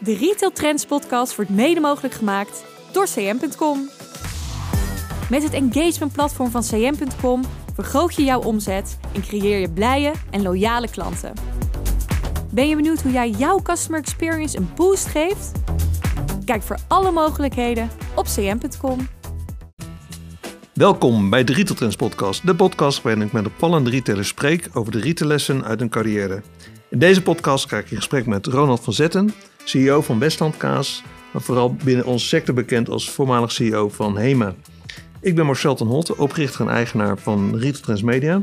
De Retail Trends podcast wordt mede mogelijk gemaakt door cm.com. Met het engagement platform van cm.com vergroot je jouw omzet en creëer je blije en loyale klanten. Ben je benieuwd hoe jij jouw customer experience een boost geeft? Kijk voor alle mogelijkheden op cm.com. Welkom bij de Retail Trends podcast, de podcast waarin ik met opvallende retailers spreek over de retaillessen uit hun carrière. In deze podcast ga ik in gesprek met Ronald van Zetten, CEO van Westland Kaas, maar vooral binnen onze sector bekend als voormalig CEO van HEMA. Ik ben Marcel ten Holte, oprichter en eigenaar van Retail Trends Media.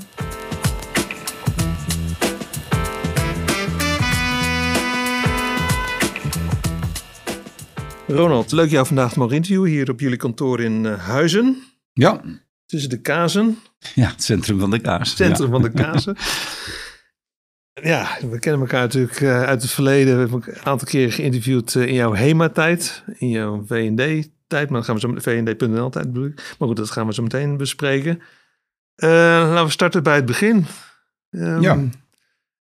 Ronald, leuk jou vandaag te mogen interviewen hier op jullie kantoor in uh, Huizen. Ja. Tussen de kazen. Ja, het centrum van de kaas. Het centrum ja. van de kazen. Ja, we kennen elkaar natuurlijk uh, uit het verleden. We hebben een aantal keren geïnterviewd uh, in jouw HEMA-tijd, in jouw V&D-tijd. Maar dan gaan we zo met VND.nl-tijd bedoel ik. Maar goed, dat gaan we zo meteen bespreken. Uh, laten we starten bij het begin. Um, ja.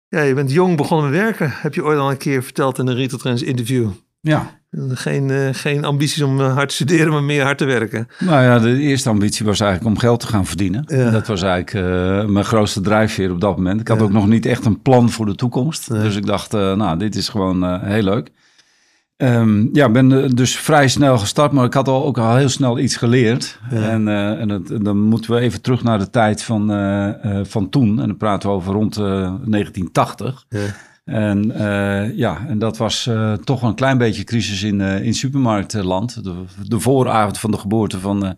Ja, je bent jong begonnen met werken. Heb je ooit al een keer verteld in een Retail Trends interview? Ja. Geen, uh, geen ambities om hard te studeren, maar meer hard te werken. Nou ja, de eerste ambitie was eigenlijk om geld te gaan verdienen. Ja. Dat was eigenlijk uh, mijn grootste drijfveer op dat moment. Ik had ja. ook nog niet echt een plan voor de toekomst. Nee. Dus ik dacht, uh, nou, dit is gewoon heel leuk. Um, ja, ik ben dus vrij snel gestart, maar ik had al ook al heel snel iets geleerd. Ja. En, en, het, en, dan moeten we even terug naar de tijd van, van toen. En dan praten we over rond 1980. Ja. En uh, ja, en dat was uh, toch een klein beetje crisis in, uh, in supermarktland. De, de, vooravond van de geboorte van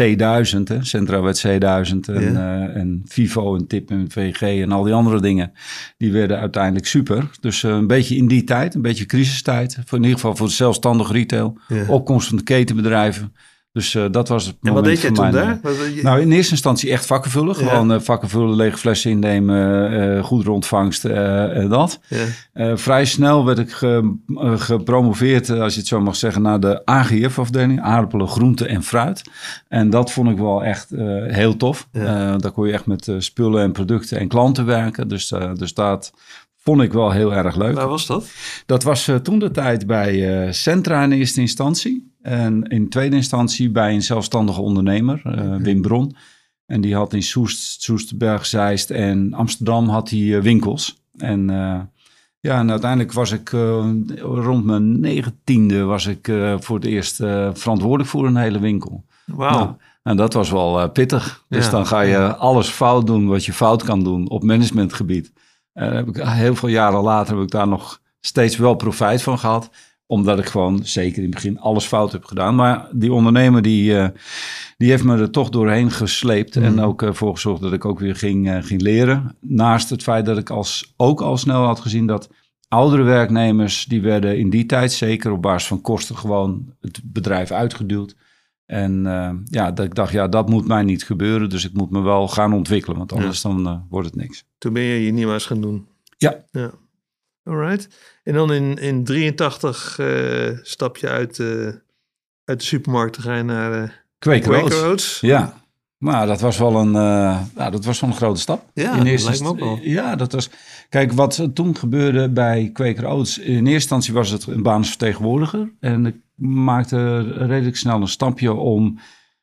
C1000, hè, Centrawet C1000 en, ja. en Vivo en Tip en VG en al die andere dingen. Die werden uiteindelijk super. Dus een beetje in die tijd, een beetje crisistijd. Voor in ieder geval voor de zelfstandig retail. Ja. Opkomst van de ketenbedrijven. Dus uh, dat was het En wat deed je toen daar? Nou, in eerste instantie echt vakken vullen. Ja. Gewoon uh, vakken vullen, lege flessen innemen, uh, goed ontvangst en dat. Ja. vrij snel werd ik ge, gepromoveerd, als je het zo mag zeggen, naar de AGF-afdeling. Aardappelen, groenten en fruit. En dat vond ik wel echt heel tof. Ja. daar kon je echt met spullen en producten en klanten werken. Dus, dus dat vond ik wel heel erg leuk. Waar was dat? Dat was toen de tijd bij Centra in eerste instantie. En in tweede instantie bij een zelfstandige ondernemer, uh, Wim Bron. En die had in Soest, Soesterberg, Zeist en Amsterdam had hij uh, winkels. En uh, ja, en uiteindelijk was ik rond mijn negentiende was ik voor het eerst verantwoordelijk voor een hele winkel. Wauw. Nou, en dat was wel pittig. Dus ja. dan ga je alles fout doen wat je fout kan doen op managementgebied. heb ik, heel veel jaren later heb ik daar nog steeds wel profijt van gehad omdat ik gewoon zeker in het begin alles fout heb gedaan. Maar die ondernemer die, uh, die heeft me er toch doorheen gesleept. Mm. En ook ervoor uh, gezorgd dat ik ook weer ging, uh, ging leren. Naast het feit dat ik als, ook al snel had gezien dat oudere werknemers... die werden in die tijd zeker op basis van kosten gewoon het bedrijf uitgeduwd. En ja, dat ik dacht, ja, dat moet mij niet gebeuren. Dus ik moet me wel gaan ontwikkelen, want anders ja. dan wordt het niks. Toen ben je je nieuws gaan doen? Ja. ja. Alright. En dan in, in 83 uh, stap je uit, uh, uit de supermarkt ga je naar uh, Quaker, Quaker Oats. Ja, maar dat was wel een, nou, dat was wel een grote stap. Ja, in eerste dat lijkt me ook wel. Ja, dat was... Kijk, wat toen gebeurde bij Quaker Oats... In eerste instantie was het een baanvertegenwoordiger. En ik maakte redelijk snel een stapje om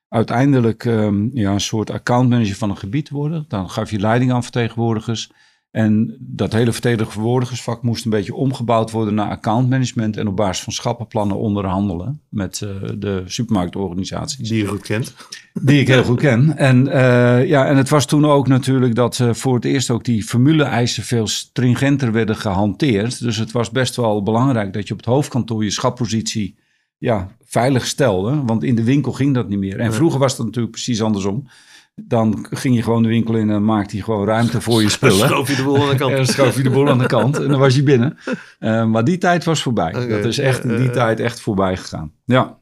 uiteindelijk um, ja, een soort accountmanager van een gebied te worden. Dan gaf je leiding aan vertegenwoordigers... En dat hele vertegenwoordigersvak moest een beetje omgebouwd worden naar accountmanagement en op basis van schappenplannen onderhandelen met uh, de supermarktorganisaties. Die je goed kent. Die ik heel goed ken. En, uh, ja, en het was toen ook natuurlijk dat uh, voor het eerst ook die formule-eisen veel stringenter werden gehanteerd. Dus het was best wel belangrijk dat je op het hoofdkantoor je schappositie ja, veilig stelde. Want in de winkel ging dat niet meer. En vroeger was dat natuurlijk precies andersom. Dan ging je gewoon de winkel in en maakte je gewoon ruimte voor je spullen. Dan schoof je de boel aan de kant. En schoof je de boel aan de kant en dan was je binnen. Uh, maar die tijd was voorbij. Okay. Dat is echt in die uh, tijd echt voorbij gegaan. Ja.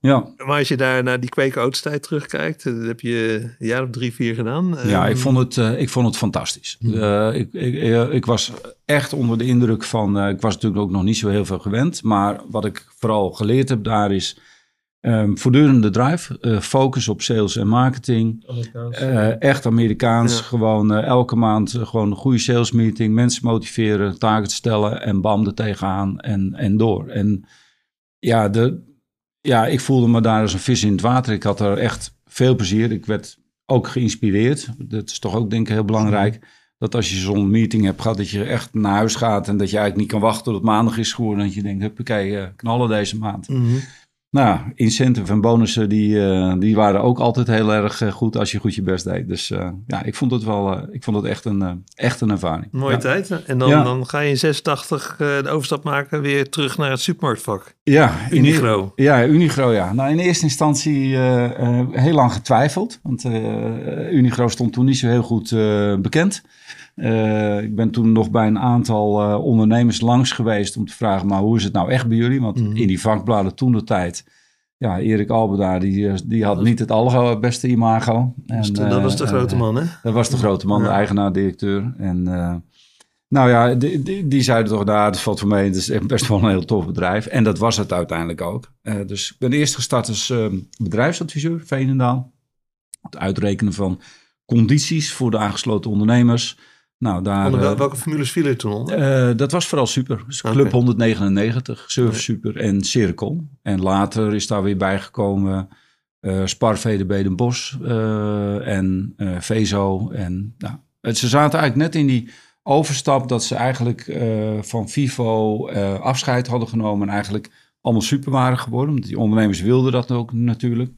ja. Maar als je daar naar die kweekoudstijd terugkijkt, dat heb je een jaar of drie, vier gedaan. Ja, ik vond het, uh, ik vond het fantastisch. Uh, ik, ik, ik, was echt onder de indruk van, ik was natuurlijk ook nog niet zo heel veel gewend. Maar wat ik vooral geleerd heb daar is Um, voortdurende drive, uh, focus op sales en marketing. Uh, echt Amerikaans, ja. gewoon uh, elke maand gewoon een goede sales meeting. Mensen motiveren, targets stellen en bam er tegenaan en, en door. En ja, de, ja, ik voelde me daar als een vis in het water. Ik had er echt veel plezier. Ik werd ook geïnspireerd. Dat is toch ook denk ik heel belangrijk. Dat als je zo'n meeting hebt gehad, dat je echt naar huis gaat. En dat je eigenlijk niet kan wachten tot het maandag is geworden. Dat je denkt, huppakee, knallen deze maand. Mm -hmm. Nou, incentive en bonussen die, uh, die waren ook altijd heel erg uh, goed als je goed je best deed. Dus uh, ja, ik vond het wel, ik vond het echt een, echt een ervaring. Mooie ja. tijd. En dan, ja. dan ga je in 86 de overstap maken weer terug naar het supermarktvak. Ja, Unigro. In, ja, Unigro, ja. Nou, in eerste instantie heel lang getwijfeld. Want Unigro stond toen niet zo heel goed bekend. Uh, ik ben toen nog bij een aantal uh, ondernemers langs geweest om te vragen, maar hoe is het nou echt bij jullie? Want mm. in die vakbladen toen de tijd, ja, Erik Alberda, die, die had niet het allerbeste imago. En, dat was de grote man, hè? Dat was de grote man, de eigenaar-directeur. En nou ja, die, die, die, zeiden toch, daar, dat valt voor mij, het is echt best wel een heel tof bedrijf. En dat was het uiteindelijk ook. dus ik ben eerst gestart als bedrijfsadviseur, Veenendaal. Het uitrekenen van condities voor de aangesloten ondernemers. Nou, daar, onder wel, welke formules vielen er toen onder? Uh, dat was vooral super. Dus Club okay. 199, Service Super en Cirkel. En later is daar weer bijgekomen uh, Spar VDB Den Bosch uh, en Vezo. En, nou, het, ze zaten eigenlijk net in die overstap dat ze eigenlijk van Vivo afscheid hadden genomen. En eigenlijk allemaal super waren geworden. Want die ondernemers wilden dat ook natuurlijk.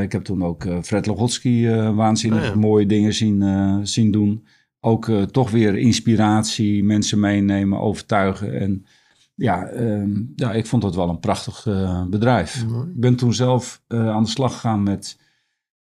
ik heb toen ook Fred Logotski waanzinnig oh ja. mooie dingen zien, zien doen ook uh, toch weer inspiratie, mensen meenemen, overtuigen. En ja, uh, ja ik vond dat wel een prachtig uh, bedrijf. Mooi. Ik ben toen zelf eh, aan de slag gegaan met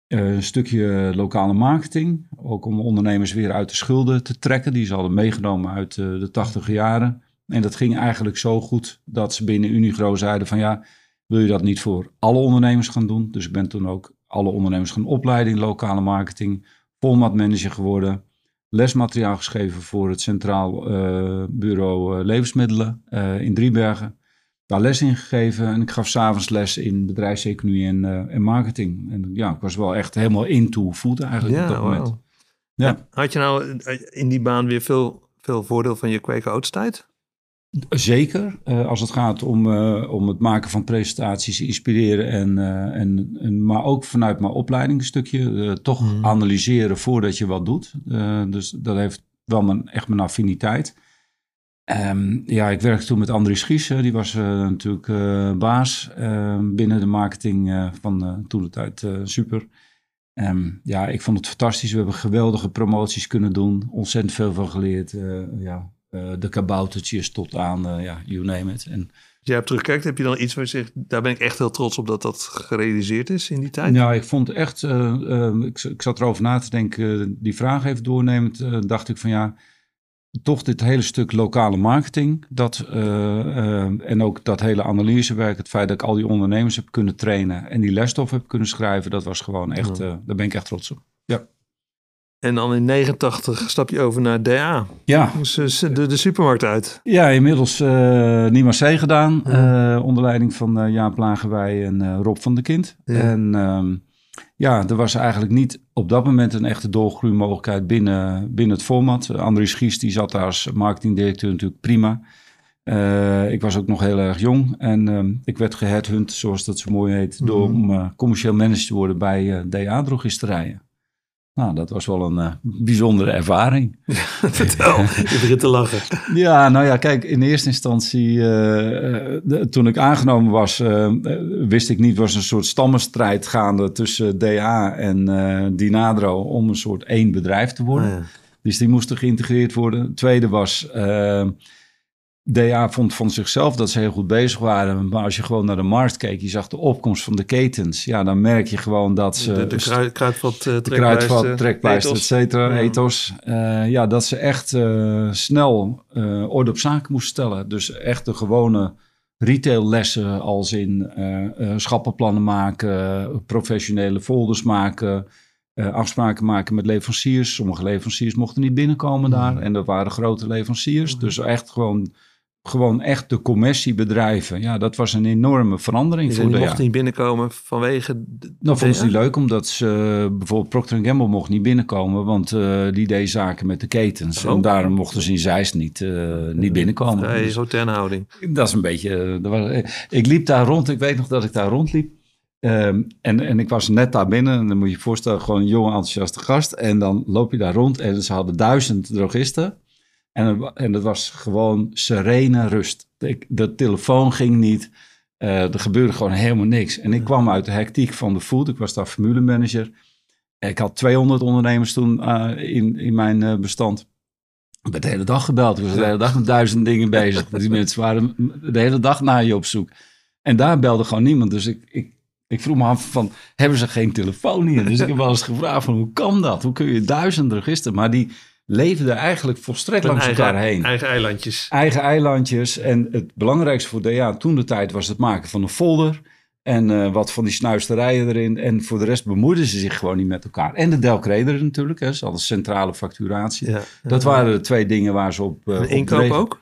een stukje lokale marketing. Ook om ondernemers weer uit de schulden te trekken. Die ze hadden meegenomen uit de tachtige jaren. En dat ging eigenlijk zo goed dat ze binnen Unigro zeiden van ja, wil je dat niet voor alle ondernemers gaan doen? Dus ik ben toen ook alle ondernemers gaan opleiden in lokale marketing. Formatmanager geworden lesmateriaal geschreven voor het Centraal uh, Bureau uh, Levensmiddelen uh, in Driebergen. Daar les in gegeven en ik gaf s'avonds les in bedrijfseconomie en, en, marketing. En ja, ik was wel echt helemaal into food eigenlijk ja, op dat moment. Ja. Had je nou in die baan weer veel, veel voordeel van je kwekeroudstijd? Zeker, uh, als het gaat om, uh, om het maken van presentaties, inspireren en, uh, en, en maar ook vanuit mijn opleiding een stukje toch mm. analyseren voordat je wat doet. dus dat heeft wel mijn, echt mijn affiniteit. Um, ja, ik werkte toen met Andries Schies, die was natuurlijk baas ehm, binnen de marketing van toen de tijd super. Um, ja, ik vond het fantastisch. We hebben geweldige promoties kunnen doen, ontzettend veel van geleerd. ja, de kaboutertjes tot aan, uh, ja, you name it. En, Als jij hebt terugkijkt, heb je dan iets waar je zegt, daar ben ik echt heel trots op dat dat gerealiseerd is in die tijd? Ja, ik vond echt, uh, ik, ik, zat erover na te denken, die vraag even doornemend, dacht ik van ja, toch dit hele stuk lokale marketing, dat, en ook dat hele analysewerk, het feit dat ik al die ondernemers heb kunnen trainen en die lesstof heb kunnen schrijven, dat was gewoon echt, daar ben ik echt trots op. Ja. En dan in 89 stap je over naar DA. Ja. Dus de, de supermarkt uit. Ja, inmiddels uh, Nima C gedaan. Ja. Uh, onder leiding van uh, Jaap Lagerwij en Rob van der Kind. Ja. En um, ja, er was eigenlijk niet op dat moment een echte doorgroeimogelijkheid binnen, binnen het format. Andries Schies die zat daar als marketingdirecteur natuurlijk prima. ik was ook nog heel erg jong en ehm, ik werd geheadhunt, zoals dat zo mooi heet, door mm. om commercieel manager te worden bij DA-drogisterijen. Nou, dat was wel een uh, bijzondere ervaring. Vertel, je begint te lachen. Ja, nou ja, kijk, in eerste instantie, uh, de, toen ik aangenomen was, uh, wist ik niet, was een soort stammenstrijd gaande tussen DA en Dinadro om een soort één bedrijf te worden. Oh ja. Dus die moesten geïntegreerd worden. Het tweede was DA vond van zichzelf dat ze heel goed bezig waren. Maar als je gewoon naar de markt keek, je zag de opkomst van de ketens. Ja, dan merk je gewoon dat ze... De, de kruid, kruidvat, uh, kruidvat, trekpleister, et cetera, ja. ethos. Uh, ja, dat ze echt uh, snel orde op zaken moesten stellen. Dus echt de gewone retaillessen als in schappenplannen maken, professionele folders maken... afspraken maken met leveranciers. Sommige leveranciers mochten niet binnenkomen daar. En dat waren grote leveranciers. Dus echt gewoon gewoon echt de commerciebedrijven. Ja, dat was een enorme verandering. Die mocht ja. niet binnenkomen vanwege... Nou, vond ze niet leuk, omdat ze bijvoorbeeld Procter Gamble mocht niet binnenkomen, want uh, die deed zaken met de ketens. Oh. En daarom mochten ze in Zeist niet, uh, niet binnenkomen. Vrij dus, houding. Dat is een beetje... Dat was, ik liep daar rond, ik weet nog dat ik daar rondliep. Um, en, en ik was net daar binnen en dan moet je je voorstellen, gewoon een jonge enthousiaste gast. En dan loop je daar rond en ze hadden duizend drogisten. En, en het was gewoon serene rust. Ik, de telefoon ging niet. Uh, er gebeurde gewoon helemaal niks. En ik kwam uit de hectiek van de food. Ik was daar formulemanager. Ik had 200 ondernemers toen uh, in, in mijn uh, bestand. Ik ben de hele dag gebeld. Ik was de hele dag met duizend dingen bezig. Die mensen waren de hele dag naar je op zoek. En daar belde gewoon niemand. Dus ik, ik, ik vroeg me af van, hebben ze geen telefoon hier? Dus ik heb wel eens gevraagd van, hoe kan dat? Hoe kun je duizend registeren? Maar die leefden eigenlijk volstrekt langs eigen, elkaar heen. Eigen eilandjes. Eigen eilandjes. En het belangrijkste voor DA toen de tijd was het maken van een folder. En uh, wat van die snuisterijen erin. En voor de rest bemoeiden ze zich gewoon niet met elkaar. En de Delcreder natuurlijk. Hè, ze centrale facturatie. Ja, dat waren de twee dingen waar ze op... Uh, de inkoop ook?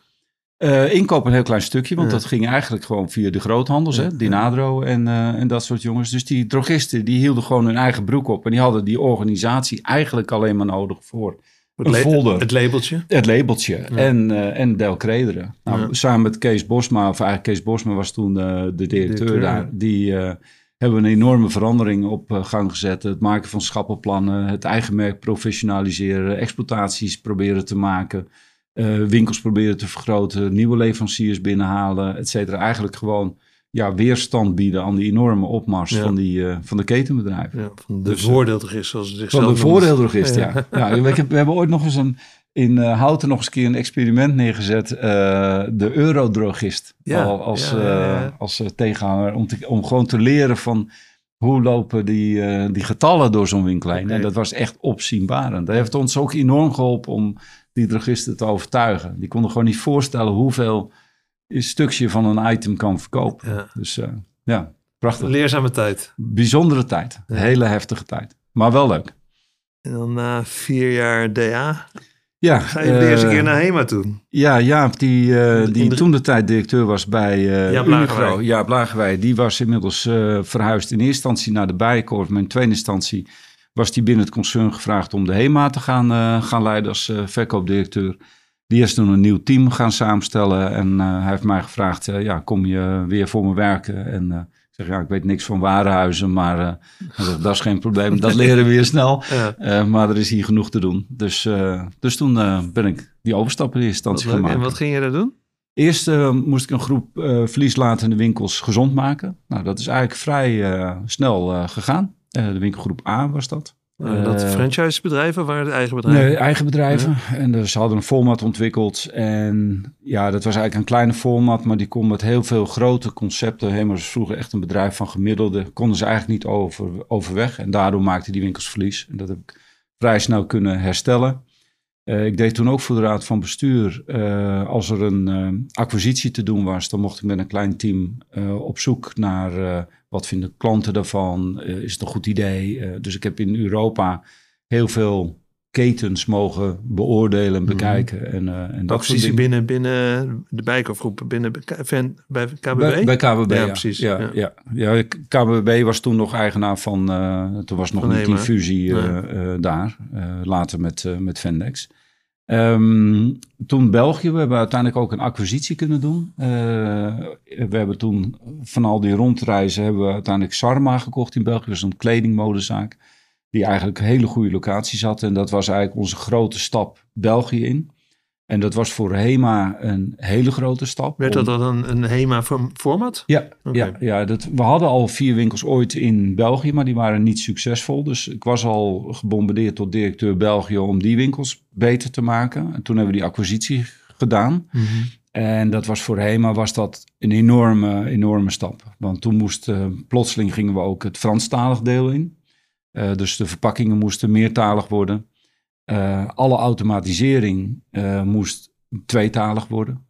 Uh, inkoop een heel klein stukje, want dat ging eigenlijk gewoon via de groothandels, hè, Dinadro en, uh, en dat soort jongens. Dus die drogisten, die hielden gewoon hun eigen broek op en die hadden die organisatie eigenlijk alleen maar nodig voor het, een folder. Het labeltje. Het labeltje en, uh, en Del Credere. Nou, Samen met Kees Bosma, of eigenlijk Kees Bosma was toen de, de directeur, daar, die hebben een enorme verandering op gang gezet. Het maken van schappenplannen, het eigen merk professionaliseren, exploitaties proberen te maken. Uh, winkels proberen te vergroten, nieuwe leveranciers binnenhalen, et cetera. Eigenlijk gewoon ja, weerstand bieden aan die enorme opmars van, die, uh, van de ketenbedrijven. Ja, van de dus, voordeeldrogist, zoals ze Van de voordeeldrogist, ja. ja. ja we, we, hebben ooit nog eens een, in uh, Houten nog eens een keer een experiment neergezet. de eurodrogist al, als, als tegenhanger. Om, te, om gewoon te leren van hoe lopen die, die getallen door zo'n winkel heen. En dat was echt opzienbarend. Dat heeft ons ook enorm geholpen om die drogisten te overtuigen. Die konden gewoon niet voorstellen hoeveel een stukje van een item kan verkopen. Ja. Dus uh, ja, prachtig. Leerzame tijd. Bijzondere tijd. Hele heftige tijd. Maar wel leuk. En dan na vier jaar DA ja, ga je de eerste keer naar HEMA toe. Ja, Jaap, die, uh, die toen de tijd directeur was bij uh, ja, Unigro. Ja. Die was inmiddels verhuisd in eerste instantie naar de Bijenkorf. Maar in tweede instantie was hij binnen het concern gevraagd om de HEMA te gaan, uh, gaan leiden als uh, verkoopdirecteur. Die is toen een nieuw team gaan samenstellen en uh, hij heeft mij gevraagd, ja, kom je weer voor me werken? En ik zeg, ja, ik weet niks van warenhuizen, maar dat is geen probleem, dat leren we weer snel. Ja. maar er is hier genoeg te doen. Dus, dus toen ben ik die overstap in eerste instantie gemaakt. En wat ging je daar doen? Eerst moest ik een groep verlieslatende winkels gezond maken. Nou, dat is eigenlijk vrij snel gegaan. Eh, de winkelgroep A was dat. Uh, dat eh, franchisebedrijven waren het eigen bedrijven? Nee, eigen bedrijven. En dus ze hadden een format ontwikkeld. En ja, dat was eigenlijk een kleine format, maar die kon met heel veel grote concepten. Helemaal vroeger echt een bedrijf van gemiddelde. Konden ze eigenlijk niet over, overweg. En daardoor maakten die winkels verlies. En dat heb ik vrij snel kunnen herstellen. Uh, ik deed toen ook voor de raad van bestuur. Uh, als er een uh, acquisitie te doen was, dan mocht ik met een klein team op zoek naar wat vinden klanten daarvan? Is het een goed idee? Dus ik heb in Europa heel veel ketens mogen beoordelen en mhm. bekijken. En, uh, en dat precies binnen, binnen de bijkoopgroep, binnen bij KBB? Bij, bij KBB, ja, precies. Ja, ja. Ja. KBB was toen nog eigenaar van, uh, toen was nog van niet die fusie uh, daar, later met, met Vendex. Um, toen België, we hebben uiteindelijk ook een acquisitie kunnen doen. We hebben toen van al die rondreizen hebben we uiteindelijk Sarma gekocht in België. Dat is een kledingmodezaak die eigenlijk een hele goede locaties had. En dat was eigenlijk onze grote stap België in. En dat was voor HEMA een hele grote stap. Werd dat dan een, een HEMA-format? Ja, ja, ja dat, we hadden al vier winkels ooit in België, maar die waren niet succesvol. Dus ik was al gebombardeerd tot directeur België om die winkels beter te maken. En toen hebben we die acquisitie gedaan. Mhm. En dat was voor HEMA was dat een enorme, enorme stap. Want toen moest, uh, plotseling gingen we ook het Franstalig deel in. Uh, dus de verpakkingen moesten meertalig worden. Uh, alle automatisering uh, moest tweetalig worden.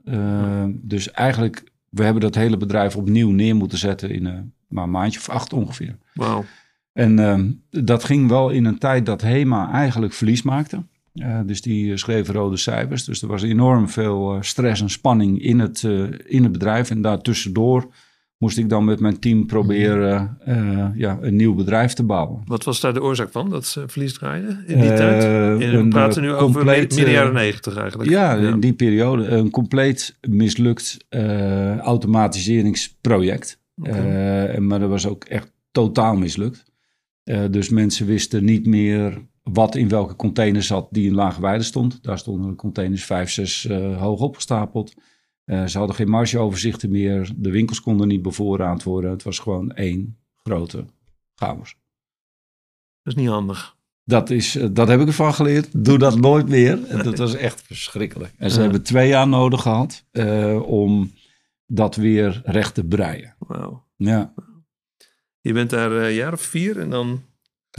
Dus eigenlijk, we hebben dat hele bedrijf opnieuw neer moeten zetten in een, maar een maandje of acht ongeveer. Wauw. En dat ging wel in een tijd dat HEMA eigenlijk verlies maakte. dus die schreef rode cijfers. Dus er was enorm veel stress en spanning in het, in het bedrijf. En daartussendoor moest ik dan met mijn team proberen uh, ja, een nieuw bedrijf te bouwen. Wat was daar de oorzaak van, dat ze verlies draaiden in die uh, tijd? En we praten nu over midden jaren negentig eigenlijk. Ja, in die periode een compleet mislukt uh, automatiseringsproject. Okay. maar dat was ook echt totaal mislukt. dus mensen wisten niet meer wat in welke container zat die in lage weide stond. Daar stonden de containers vijf, zes hoog opgestapeld. Uh, ze hadden geen margeoverzichten meer. De winkels konden niet bevoorraad worden. Het was gewoon één grote chaos. Dat is niet handig. Dat, is, eh, dat heb ik ervan geleerd. Doe dat nooit meer. En dat was echt verschrikkelijk. En ze hebben twee jaar nodig gehad uh, om dat weer recht te breien. Wauw. Ja. Je bent daar een jaar of vier en dan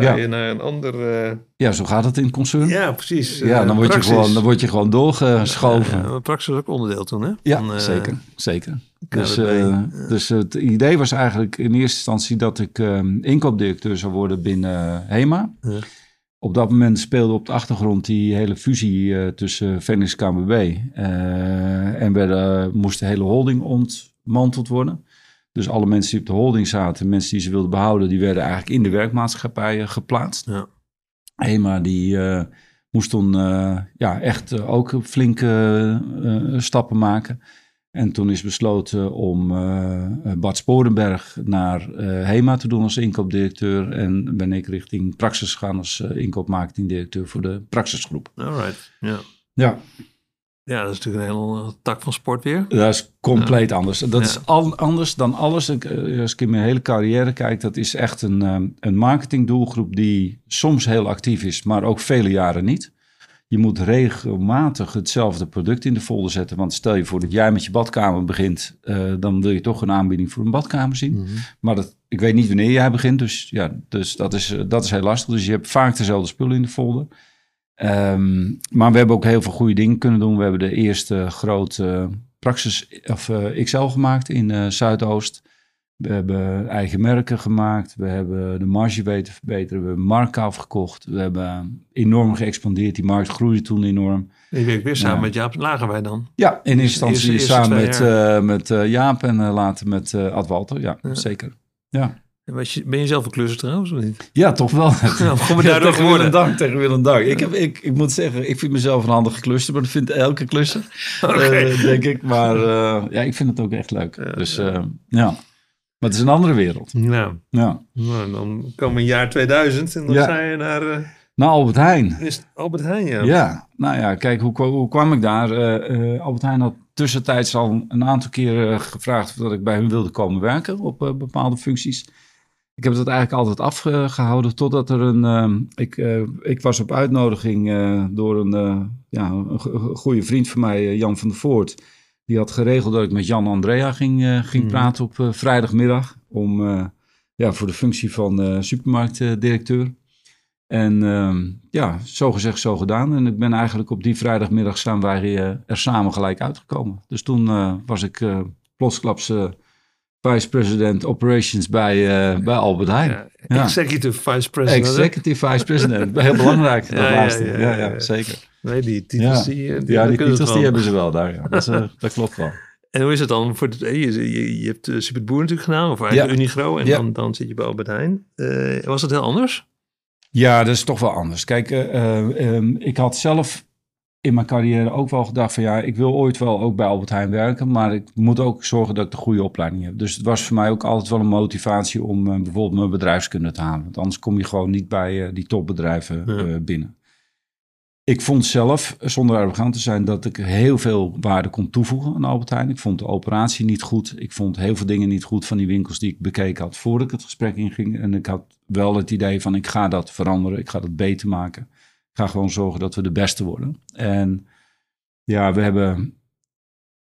Ga je naar een ander... Uh... Ja, zo gaat het in het concern. Ja, precies. Ja, dan, word je gewoon, dan word je gewoon doorgeschoven. Ja, praxis ook onderdeel toen, hè? Ja, Van, uh, zeker. zeker. Dus, uh, dus het idee was eigenlijk in eerste instantie dat ik inkoopdirecteur zou worden binnen HEMA. Ja. Op dat moment speelde op de achtergrond die hele fusie tussen Phoenix en KBB. en werden, moest de hele holding ontmanteld worden. Dus alle mensen die op de holding zaten, mensen die ze wilden behouden, die werden eigenlijk in de werkmaatschappijen geplaatst. Ja. HEMA die uh, moest toen uh, ja, echt uh, ook flinke stappen maken. En toen is besloten om Bart Sporenberg naar HEMA te doen als inkoopdirecteur. En ben ik richting Praxis gegaan als inkoopmarketingdirecteur voor de Praxisgroep. All right, ja. Ja, ja, dat is natuurlijk een hele tak van sport weer. Dat is compleet anders. Dat is al, anders dan alles. Eh, als ik in mijn hele carrière kijk, dat is echt een, eh, een marketingdoelgroep die soms heel actief is, maar ook vele jaren niet. Je moet regelmatig hetzelfde product in de folder zetten. Want stel je voor dat jij met je badkamer begint, uh, dan wil je toch een aanbieding voor een badkamer zien. Mhm. Maar dat, ik weet niet wanneer jij begint, dus, ja, dus dat, is, dat is heel lastig. Dus je hebt vaak dezelfde spullen in de folder. Um, maar we hebben ook heel veel goede dingen kunnen doen. We hebben de eerste grote Praxis of uh, XL gemaakt in uh, Zuidoost. We hebben eigen merken gemaakt. We hebben de marge weten verbeteren. We hebben Mark gekocht. We hebben enorm geëxpandeerd. Die markt groeide toen enorm. Je werkt weer samen met Jaap wij dan? Ja, in eerste instantie samen met, uh, met Jaap en later met Ad Walter. Ja, ja, zeker. Ja. Ben je zelf een klusser trouwens of niet? Ja, toch wel. Nou, kom daardoor tegen Willem Dank, tegen Willem Dank. Ik, heb, ik, ik moet zeggen, ik vind mezelf een handige klusser, maar dat vindt elke klusser, okay. uh, denk ik. Maar uh, ja, ik vind het ook echt leuk. Ja, dus uh, ja. Maar het is een andere wereld. Ja. ja. Nou, dan komen we in jaar 2000 en dan ja. ga je naar... Naar Albert Heijn. Is Albert Heijn, ja. Ja, nou ja, kijk, hoe, hoe kwam ik daar? Albert Heijn had tussentijds al een aantal keren gevraagd of ik bij hun wilde komen werken op bepaalde functies. Ik heb dat eigenlijk altijd afgehouden totdat er een. Uh, ik, uh, ik was op uitnodiging uh, door een, uh, ja, een goede vriend van mij, Jan van der Voort. Die had geregeld dat ik met Jan Andrea ging, ging mm. praten op vrijdagmiddag. Om, ja, voor de functie van supermarktdirecteur. En ehm, ja, zo gezegd, zo gedaan. En ik ben eigenlijk op die vrijdagmiddag zijn wij er samen gelijk uitgekomen. Dus toen was ik plotsklaps vice-president operations bij, uh, bij Albert Heijn. Ja, executive vice president. Executive vice president. Heel belangrijk, dat laatste. Ja, ja, zeker. Nee, die titels, die, eh, die, ja, die titels die hebben ze wel daar. Ja. Dat, uh, dat klopt wel. En hoe is het dan? Voor je, je, je hebt uh, Super Boer natuurlijk gedaan, of eigenlijk Unigro, en dan, dan zit je bij Albert Heijn. was het heel anders? Ja, dat is toch wel anders. Kijk, um, ik had zelf in mijn carrière ook wel gedacht van ja, ik wil ooit wel ook bij Albert Heijn werken, maar ik moet ook zorgen dat ik de goede opleiding heb. Dus het was voor mij ook altijd wel een motivatie om uh, bijvoorbeeld mijn bedrijfskunde te halen. Want anders kom je gewoon niet bij uh, die topbedrijven uh, binnen. Ik vond zelf, zonder arrogant te zijn, dat ik heel veel waarde kon toevoegen aan Albert Heijn. Ik vond de operatie niet goed. Ik vond heel veel dingen niet goed van die winkels die ik bekeken had voordat ik het gesprek inging. En ik had wel het idee van ik ga dat veranderen, ik ga dat beter maken ga gewoon zorgen dat we de beste worden. En ja, we hebben,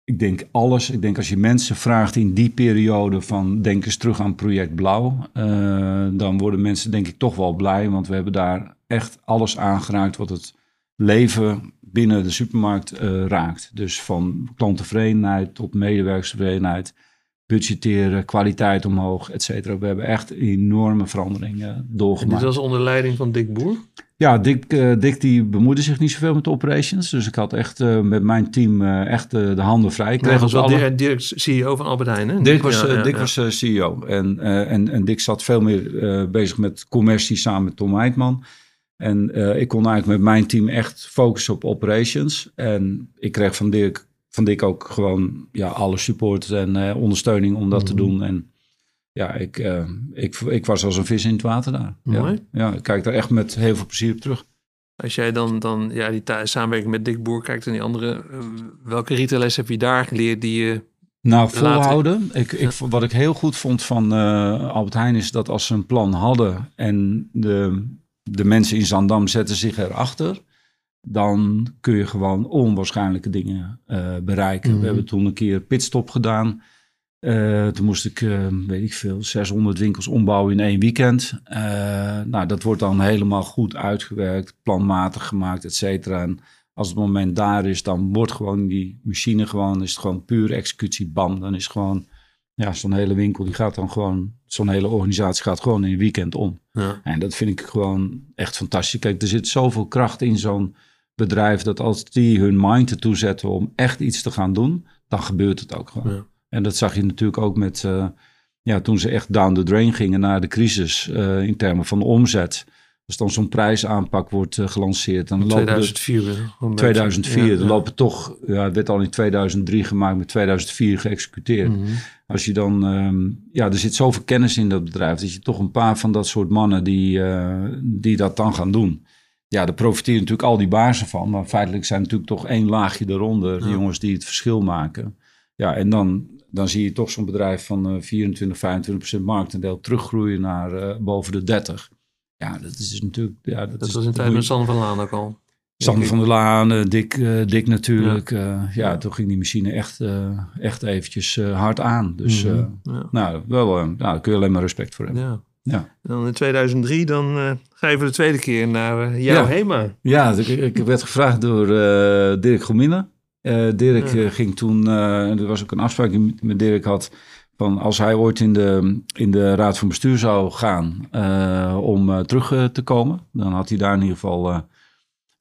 ik denk alles. Ik denk als je mensen vraagt in die periode van denk eens terug aan project Blauw. Uh, dan worden mensen denk ik toch wel blij, want we hebben daar echt alles aangeraakt wat het leven binnen de supermarkt uh, raakt. Dus van klanttevredenheid tot medewerkerstevredenheid, budgetteren, kwaliteit omhoog, et cetera. We hebben echt enorme veranderingen doorgemaakt. En dit was onder leiding van Dick Boer? Ja, Dick, uh, Dick die bemoeide zich niet zoveel met de operations. Dus ik had echt uh, met mijn team uh, echt de handen vrij. Ik kreeg was wel alle... Dirk, CEO van Albert Heijn, hè? Dick was, ja, ja, Dick was CEO. En, en, en Dick zat veel meer bezig met commercie samen met Tom Heitman. En ik kon eigenlijk met mijn team echt focussen op operations. En ik kreeg van Dirk, van Dick ook gewoon ja, alle support en ondersteuning om dat mm -hmm. te mhm. doen. En ja, ik, uh, ik, ik was als een vis in het water daar. Mooi. Ja, ja, ik kijk daar echt met heel veel plezier op terug. Als jij dan, dan ja, die samenwerking met Dick Boer kijkt en die andere, uh, welke retailles heb je daar geleerd die je. Nou, volhouden. Ik, ik, wat ik heel goed vond van uh, Albert Heijn is dat als ze een plan hadden en de, de mensen in Zandam zetten zich erachter, dan kun je gewoon onwaarschijnlijke dingen bereiken. We mhm. hebben toen een keer pitstop gedaan. Uh, toen moest ik, uh, weet ik veel, 600 winkels ombouwen in één weekend. Uh, nou, dat wordt dan helemaal goed uitgewerkt, planmatig gemaakt, et cetera. En als het moment daar is, dan wordt gewoon die machine gewoon, is het gewoon puur executie, bam. Dan is gewoon, ja, zo'n hele winkel, die gaat dan gewoon, zo'n hele organisatie gaat gewoon in een weekend om. Ja. En dat vind ik gewoon echt fantastisch. Kijk, er zit zoveel kracht in zo'n bedrijf, dat als die hun mind ertoe zetten om echt iets te gaan doen, dan gebeurt het ook gewoon. Ja. En dat zag je natuurlijk ook met, uh, ja, toen ze echt down the drain gingen naar de crisis uh, in termen van omzet. Als dan zo'n prijsaanpak wordt uh, gelanceerd. Dan 2004. Lopen 2004. Ja, ja. lopen toch, ja, het werd al in 2003 gemaakt, met 2004 geëxecuteerd. Mm -hmm. Als je dan, um, ja, er zit zoveel kennis in dat bedrijf. Dat je toch een paar van dat soort mannen die, die dat dan gaan doen. Ja, daar profiteren natuurlijk al die bazen van. Maar feitelijk zijn natuurlijk toch één laagje eronder. De jongens die het verschil maken. Ja, en dan dan zie je toch zo'n bedrijf van 24, 25 procent marktendeel teruggroeien naar uh, boven de 30. Ja, dat is dus natuurlijk... Ja, dat, dat is was in tijd met Sander van Laan ook al. Sander van der Laan, uh, Dick, uh, Dick natuurlijk. Ja. ja, toen ging die machine echt, echt eventjes hard aan. Dus mm -hmm. nou, wel, nou, daar kun je alleen maar respect voor hebben. Ja. Ja. Dan in 2003, dan uh, ga je voor de tweede keer naar uh, jouw ja. HEMA. Ja, ik, ik werd gevraagd door uh, Dirk Gomina. Uh, Dirk uh, ging toen, uh, er was ook een afspraak die met Dirk had, van als hij ooit in de, in de raad van bestuur zou gaan om terug te komen, dan had hij daar in ieder geval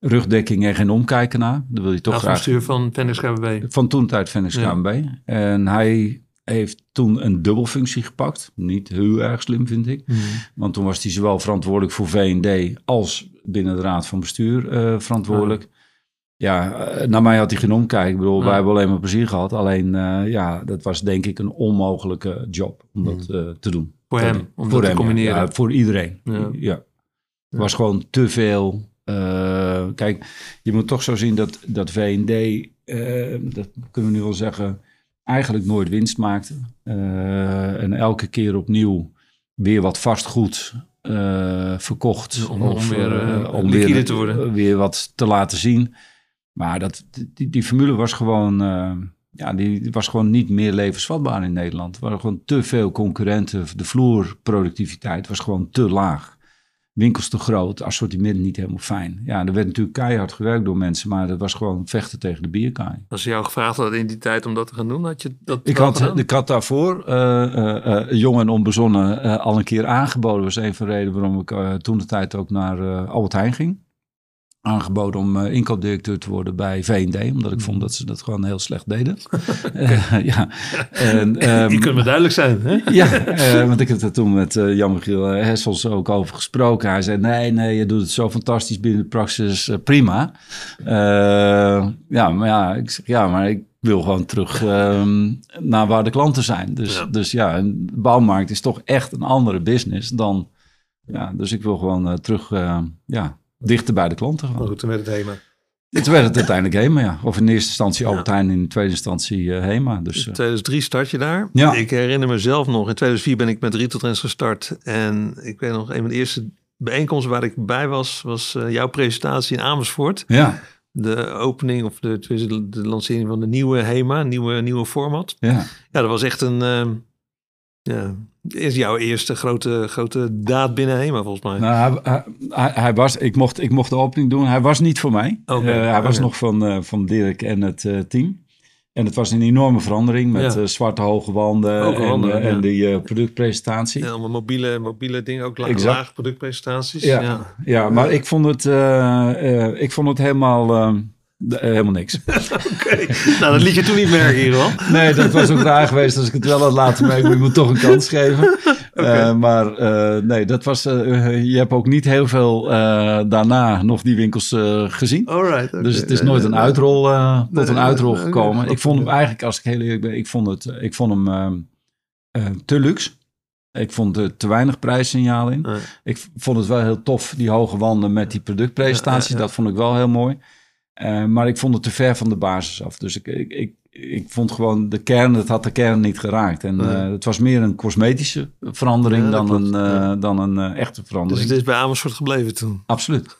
rugdekking en geen omkijken naar. Dan wil je toch raad graag... bestuur van Venix KBB. Van toen tijd Venix KBB. En hij heeft toen een dubbelfunctie gepakt. Niet heel erg slim, vind ik. Mm. Want toen was hij zowel verantwoordelijk voor V&D als binnen de raad van bestuur verantwoordelijk. Ja, eh, naar mij had hij geen omkijk. Ik bedoel, wij hebben alleen maar plezier gehad. Alleen, uh, ja, dat was denk ik een onmogelijke job om dat uh, te doen. Voor hem, om voor dat hem, te combineren. Ja, voor iedereen. Ja. was gewoon te veel. Uh, kijk, je moet toch zo zien dat, dat V&D, dat kunnen we nu wel zeggen, eigenlijk nooit winst maakte. en elke keer opnieuw weer wat vastgoed verkocht. Om, of, om weer, om weer, te worden. weer wat te laten zien. Maar dat, die, die formule was gewoon, uh, ja, die was gewoon niet meer levensvatbaar in Nederland. Er waren gewoon te veel concurrenten. De vloerproductiviteit was gewoon te laag. Winkels te groot, assortiment niet helemaal fijn. Ja, er werd natuurlijk keihard gewerkt door mensen, maar dat was gewoon vechten tegen de bierkaai. Als ze jou gevraagd hadden in die tijd om dat te gaan doen, had je dat ik had, Ik had daarvoor, uh, uh, jong en onbezonnen, al een keer aangeboden. Dat was een van de redenen waarom ik toen de tijd ook naar Albert Heijn ging aangeboden om uh, inkoopdirecteur te worden bij V&D, omdat ik vond dat ze dat gewoon heel slecht deden. uh, ja. En, um, Je kunt me duidelijk zijn, hè? ja, uh, want ik heb er toen met Jan-Michiel Hessels ook over gesproken. Hij zei, nee, nee, je doet het zo fantastisch binnen de praxis, prima. ja, maar ja, ik zeg, ja, maar ik wil gewoon terug um, naar waar de klanten zijn. Dus ja, dus ja een bouwmarkt is toch echt een andere business dan... Ja, dus ik wil gewoon terug, ja, dichter bij de klanten goed, toen werd het HEMA. Toen werd het uiteindelijk HEMA, ja. Of in eerste instantie Albert Heijn, in tweede instantie uh, HEMA. Dus, in 2003 start je daar. Ja. Ik herinner mezelf nog, in 2004 ben ik met Retail Trends gestart. En ik weet nog, een van de eerste bijeenkomsten waar ik bij was, was uh, jouw presentatie in Amersfoort. Ja. De opening of de, de, de lancering van de nieuwe HEMA, nieuwe, nieuwe format. Ja. Ja, dat was echt een... Uh, ja, is jouw eerste grote, grote daad binnen HEMA volgens mij. Nou, hij, hij, hij, was, ik mocht, ik mocht de opening doen. Hij was niet voor mij. Okay, uh, hij okay. was nog van, uh, van Dirk en het uh, team. En het was een enorme verandering met zwarte hoge wanden Hoge en, die productpresentatie. Ja, allemaal mobiele, mobiele dingen, ook la Exact. lage productpresentaties. Ja, Ja. ja. maar ik vond het, eh, eh, ik vond het helemaal, eh, helemaal niks. Oké, nou dat liet je toen niet merken hier hoor. Nee, dat was ook raar geweest als ik het wel had laten merken. Maar je moet toch een kans geven. Eh, maar eh, nee, dat was, je hebt ook niet heel veel eh, daarna nog die winkels eh, gezien. Alright. oké. Dus het is nooit een uitrol, eh, tot een uitrol nee, gekomen. ik vond hem eigenlijk, als ik heel eerlijk ben, ik vond, het, ik vond hem ehm, eh, te luxe. Ik vond er te weinig prijssignaal in. Nee. Ik vond het wel heel tof, die hoge wanden met die productpresentatie. Ja, ja, ja. Dat vond ik wel heel mooi. Eh, maar ik vond het te ver van de basis af. Dus ik, ik, ik, ik vond gewoon de kern, het had de kern niet geraakt. En Nee. eh, het was meer een cosmetische verandering Ja, dat dan, een, eh, ja. dan een eh, echte Dus verandering. het is bij Amersfoort gebleven toen. Absoluut.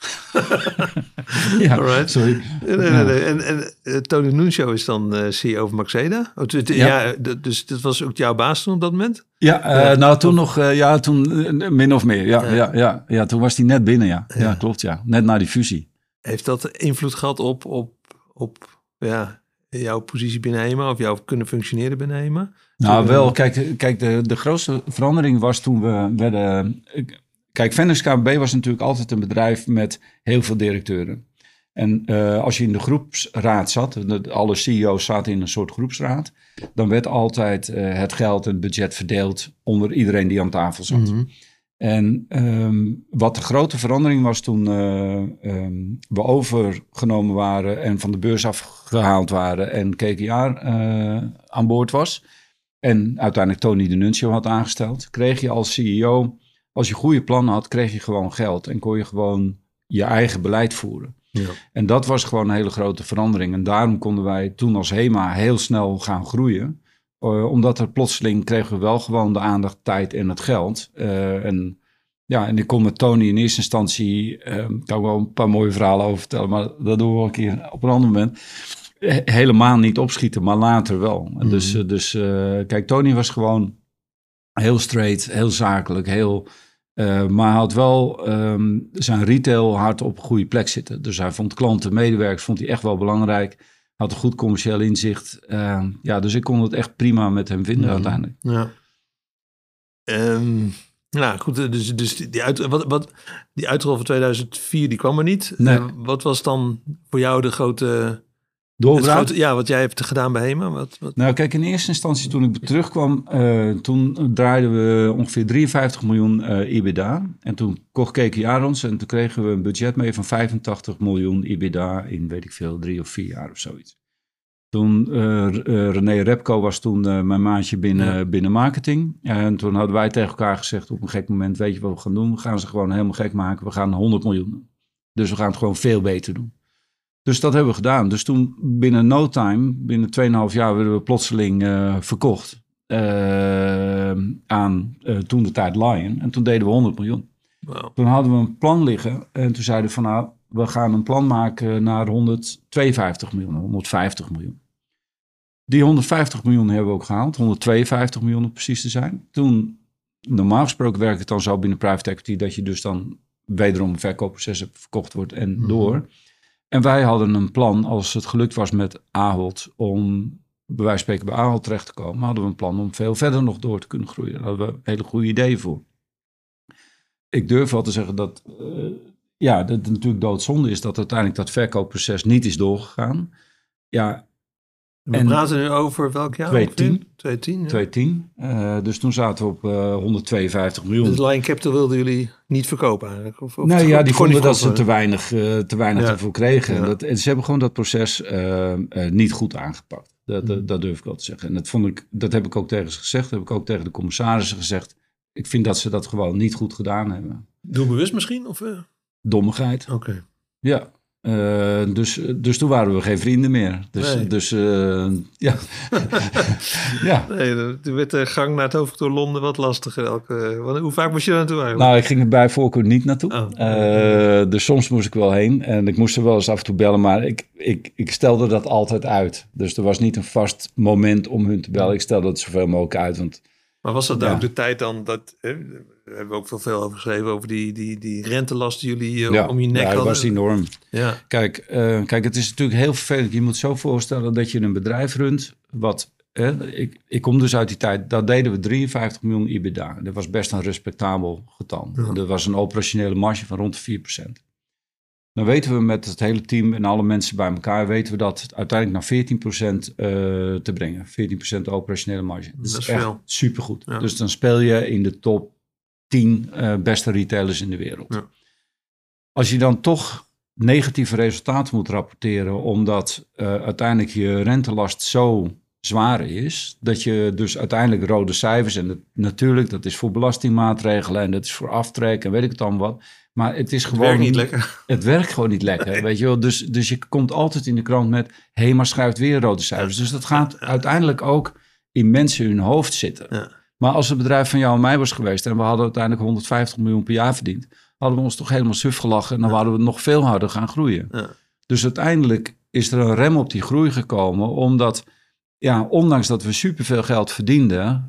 ja, Alright. sorry. Nee, nee. En, en eh, Tony Nuncio is dan eh, CEO van Maxeda. Oh, Ja. dus dat was ook jouw baas toen op dat moment? Ja, eh, nou toen nog, eh, ja, toen eh, min of meer. Ja, Ja. ja. Ja, toen was hij net binnen, ja. ja. Ja. klopt, ja. Net na die fusie. Heeft dat invloed gehad op, op, op ja, jouw positie binnen HEMA of jouw kunnen functioneren binnen HEMA? Nou, wel, kijk, kijk de, de grootste verandering was toen we werden... Kijk, Venus KBB was natuurlijk altijd een bedrijf met heel veel directeuren. En eh, als je in de groepsraad zat, alle CEO's zaten in een soort groepsraad, dan werd altijd eh, het geld en het budget verdeeld onder iedereen die aan tafel zat. Mhm. En ehm, wat de grote verandering was toen eh, ehm, we overgenomen waren en van de beurs afgehaald waren en KKR eh, aan boord was. En uiteindelijk Tony de Nuncio had aangesteld. Kreeg je als CEO, als je goede plannen had, kreeg je gewoon geld. En kon je gewoon je eigen beleid voeren. Ja. En dat was gewoon een hele grote verandering. En daarom konden wij toen als HEMA heel snel gaan groeien. Eh, omdat er plotseling kregen we wel gewoon de aandacht, tijd en het geld. Eh, en ja, en ik kon met Tony in eerste instantie, eh, kan ik wel een paar mooie verhalen over vertellen, maar dat doen we wel een keer op een ander moment. He- helemaal niet opschieten, maar later wel. En Dus, dus kijk, Tony was gewoon heel straight, heel zakelijk, heel... maar hij had wel ehm, zijn retail hard op een goede plek zitten. Dus hij vond klanten, medewerkers, vond hij echt wel belangrijk. Had een goed commercieel inzicht. Eh, ja, dus ik kon het echt prima met hem vinden Mhm. uiteindelijk. Ja. Ehm, nou goed, dus, dus die, uit, wat, wat, die uitrol van 2004 die kwam er niet. Nee. Eh, wat was dan voor jou de grote, Doorbraak? Ja, wat jij hebt gedaan bij HEMA? Wat, wat, Nou, kijk, in eerste instantie toen ik terugkwam, eh, toen draaiden we ongeveer 53 miljoen eh EBITDA. En toen kocht KKR ons en toen kregen we een budget mee van 85 miljoen EBITDA in, weet ik veel, drie of vier jaar of zoiets. Toen, eh, eh, René Repco was toen eh, mijn maatje binnen, Ja. binnen marketing. En toen hadden wij tegen elkaar gezegd op een gek moment, weet je wat we gaan doen? We gaan ze gewoon helemaal gek maken. We gaan 100 miljoen doen. Dus we gaan het gewoon veel beter doen. Dus dat hebben we gedaan. Dus toen binnen no time, binnen 2,5 jaar, werden we plotseling eh, verkocht. eh, aan eh, toen de tijd Lion. En toen deden we 100 miljoen. Toen hadden we een plan liggen. En toen zeiden we van nou, we gaan een plan maken naar 152 miljoen, 150 miljoen. Die 150 miljoen hebben we ook gehaald. 152 miljoen om precies te zijn. Toen, normaal gesproken werkt het dan zo binnen private equity... dat je dus dan wederom een verkoopproces hebt, verkocht wordt en Mhm. door. En wij hadden een plan, als het gelukt was met Ahold... om bij wijze van spreken bij Ahold terecht te komen... hadden we een plan om veel verder nog door te kunnen groeien. Daar hadden we hele goede ideeën voor. Ik durf wel te zeggen dat... eh, ja, dat het natuurlijk doodzonde is dat uiteindelijk dat verkoopproces niet is doorgegaan. Ja, We En- praten nu over welk jaar? 2010. 2010, ja. 2010. Eh, dus toen zaten we op eh 152 miljoen. Dus Lion Capital wilden jullie niet verkopen eigenlijk? Of, of nou ja, die vonden dat ze te weinig, eh, te weinig Ja. ervoor kregen. Ja. Dat, en ze hebben gewoon dat proces niet goed aangepakt. Dat, dat, dat durf ik wel te zeggen. En dat, vond ik, dat heb ik ook tegen ze gezegd. Dat heb ik ook tegen de commissarissen gezegd. Ik vind dat ze dat gewoon niet goed gedaan hebben. Doelbewust misschien? Of? Dommigheid. Oké. Ja. Eh, dus, dus toen waren we geen vrienden meer. Dus, Nee. dus eh, ja. ja. Nee, toen werd de gang naar het hoofdkantoor Londen wat lastiger. Elke, want hoe vaak moest je daar naartoe eigenlijk? Nou, ik ging er bij voorkeur niet naartoe. Oh. Eh, dus soms moest ik wel heen. En ik moest er wel eens af en toe bellen. Maar ik, ik, ik stelde dat altijd uit. Dus er was niet een vast moment om hun te bellen. Ik stelde het zoveel mogelijk uit. Want Maar was dat ook de tijd dan dat... Hè, we hebben ook veel, veel over geschreven over die, die, die rentelast die jullie uh, om je nek ja, hadden. dat was enorm. Ja. Kijk, uh, kijk, het is natuurlijk heel vervelend. Je moet zo voorstellen dat je een bedrijf runt wat ik, ik, kom dus uit die tijd, dat deden we 53 miljoen EBITDA. Dat was best een respectabel getal. Ja. Dat was een operationele marge van rond de 4%. Dan weten we met het hele team en alle mensen bij elkaar, weten we dat uiteindelijk naar 14% uh, te brengen. 14% operationele marge. Dat, dat is, echt supergoed. Ja. Dus dan speel je in de top 10 uh, beste retailers in de wereld. Ja. Als je dan toch negatieve resultaten moet rapporteren, omdat uh, uiteindelijk je rentelast zo zwaar is, dat je dus uiteindelijk rode cijfers, en dat, natuurlijk, dat is voor belastingmaatregelen en dat is voor aftrek en weet ik het dan wat. Maar het is gewoon. Het werkt niet lekker. Het werkt gewoon niet lekker. Weet je wel? Dus, dus je komt altijd in de krant met. Hé, hey, maar schrijft weer rode cijfers. Dus dat gaat uiteindelijk ook in mensen hun hoofd zitten. Ja. Maar als het bedrijf van jou en mij was geweest. en we hadden uiteindelijk 150 miljoen per jaar verdiend. hadden we ons toch helemaal suf gelachen. en dan hadden we nog veel harder gaan groeien. Ja. Dus uiteindelijk is er een rem op die groei gekomen. omdat ja, ondanks dat we superveel geld verdienden,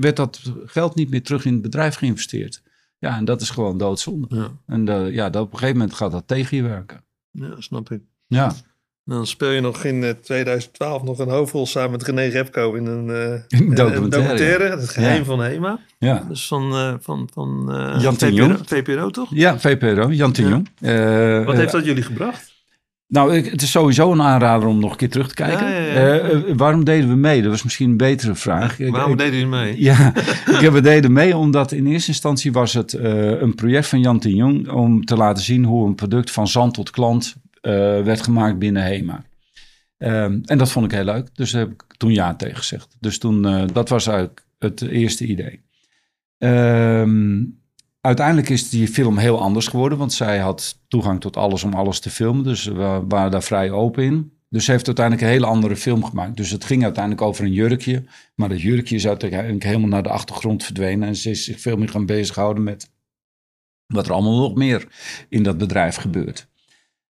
werd dat geld niet meer terug in het bedrijf geïnvesteerd. Ja, en dat is gewoon doodzonde. Ja. En uh, ja, dat op een gegeven moment gaat dat tegen je werken. Ja, snap ik. Ja. Dan speel je nog in 2012 nog een hoofdrol samen met René Repko in een, uh, een documentaire. Het geheim ja. van Hema. Ja. Dus van, uh, van, van Jan VPRO, VPRO, toch? Ja, VPRO, Jan Tignon. Wat heeft dat jullie gebracht? Nou, het is sowieso een aanrader om nog een keer terug te kijken. Ja, ja, ja. Uh, waarom deden we mee? Dat was misschien een betere vraag. waarom deden jullie mee? Ja, ik we deden mee omdat in eerste instantie was het uh, een project van Jan Jong om te laten zien hoe een product van zand tot klant uh, werd gemaakt binnen HEMA. Um, en dat vond ik heel leuk, dus daar heb ik toen ja tegen gezegd. Dus toen, dat was eigenlijk het eerste idee. Um, Uiteindelijk is die film heel anders geworden, want zij had toegang tot alles om alles te filmen. Dus we waren daar vrij open in. Dus ze heeft uiteindelijk een hele andere film gemaakt. Dus het ging uiteindelijk over een jurkje. Maar dat jurkje is uiteindelijk helemaal naar de achtergrond verdwenen. En ze is zich veel meer gaan bezighouden met wat er allemaal nog meer in dat bedrijf gebeurt.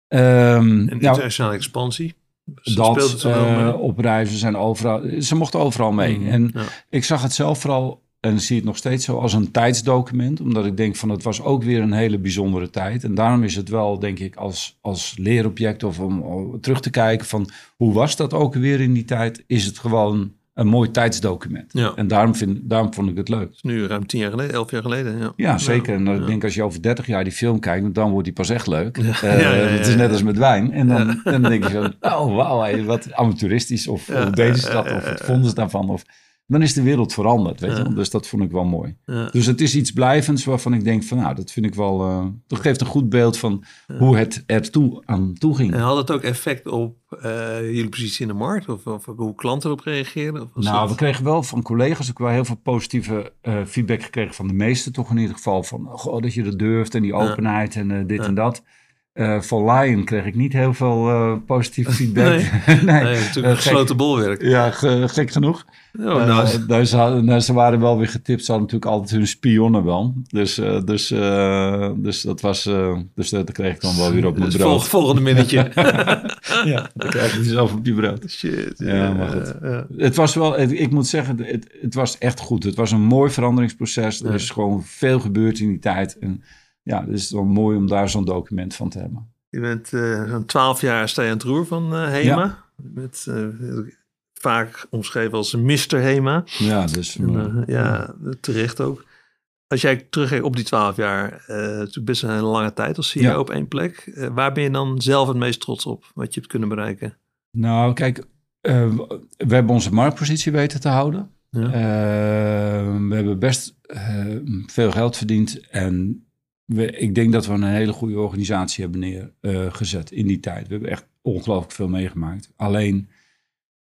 Um, en internationale nou, expansie? Ze dat uh, op reizen zijn overal. Ze mochten overal mee. Mm, en ja. ik zag het zelf vooral en zie het nog steeds zo als een tijdsdocument, omdat ik denk van het was ook weer een hele bijzondere tijd. En daarom is het wel, denk ik, als, als leerobject of om, terug te kijken van hoe was dat ook weer in die tijd, is het gewoon een mooi tijdsdocument. Ja. En daarom, vind, daarom vond ik het leuk. nu ruim tien jaar geleden, elf jaar geleden. Ja, ja zeker. En ik denk als je over dertig jaar die film kijkt, dan wordt die pas echt leuk. Uh, het is net als met wijn. En dan, dan denk je zo, oh wauw, wat amateuristisch. Of hoe deden ze dat? Of wat vonden ze daarvan? Of dan is de wereld veranderd, weet je ja. Dus dat vond ik wel mooi. Ja. Dus het is iets blijvends waarvan ik denk van, nou, dat vind ik wel... Uh, dat geeft een goed beeld van ja. hoe het ertoe aan toe ging. En had het ook effect op uh, jullie positie in de markt? Of, of hoe klanten erop reageerden? Of nou, dat... we kregen wel van collega's ook wel heel veel positieve uh, feedback gekregen van de meesten toch in ieder geval. Van, goh, dat je dat durft en die openheid en dit en dat. Uh, van Lion kreeg ik niet heel veel uh, positief feedback. Nee, nee. nee natuurlijk uh, gesloten bolwerk. Ja, ge, gek genoeg. Oh, nou. nou, ze, nou, ze, waren wel weer getipt. Ze hadden natuurlijk altijd hun spionnen wel. Dus, dus, dus dat was... dus dat kreeg ik dan wel weer op mijn brood. Volg, volgende minnetje. ja, dan krijg je zelf op je brood. Shit. Ja, maar goed. Het was wel... Ik moet zeggen, het, het was echt goed. Het was een mooi veranderingsproces. Er is gewoon veel gebeurd in die tijd. En, ja, dus het is wel mooi om daar zo'n document van te hebben. Je bent uh, zo'n twaalf jaar sta je aan het roer van uh, HEMA. Ja. Met, uh, vaak omschreven als Mr. HEMA. Ja, dus... En, ja, terecht ook. Als jij terugkijkt op die twaalf jaar, best een lange tijd als CEO ja. op één plek. waar ben je dan zelf het meest trots op, wat je hebt kunnen bereiken? Nou, kijk, we hebben onze marktpositie weten te houden. Ja. we hebben best veel geld verdiend en we, ik denk dat we een hele goede organisatie hebben neergezet uh, in die tijd. We hebben echt ongelooflijk veel meegemaakt. Alleen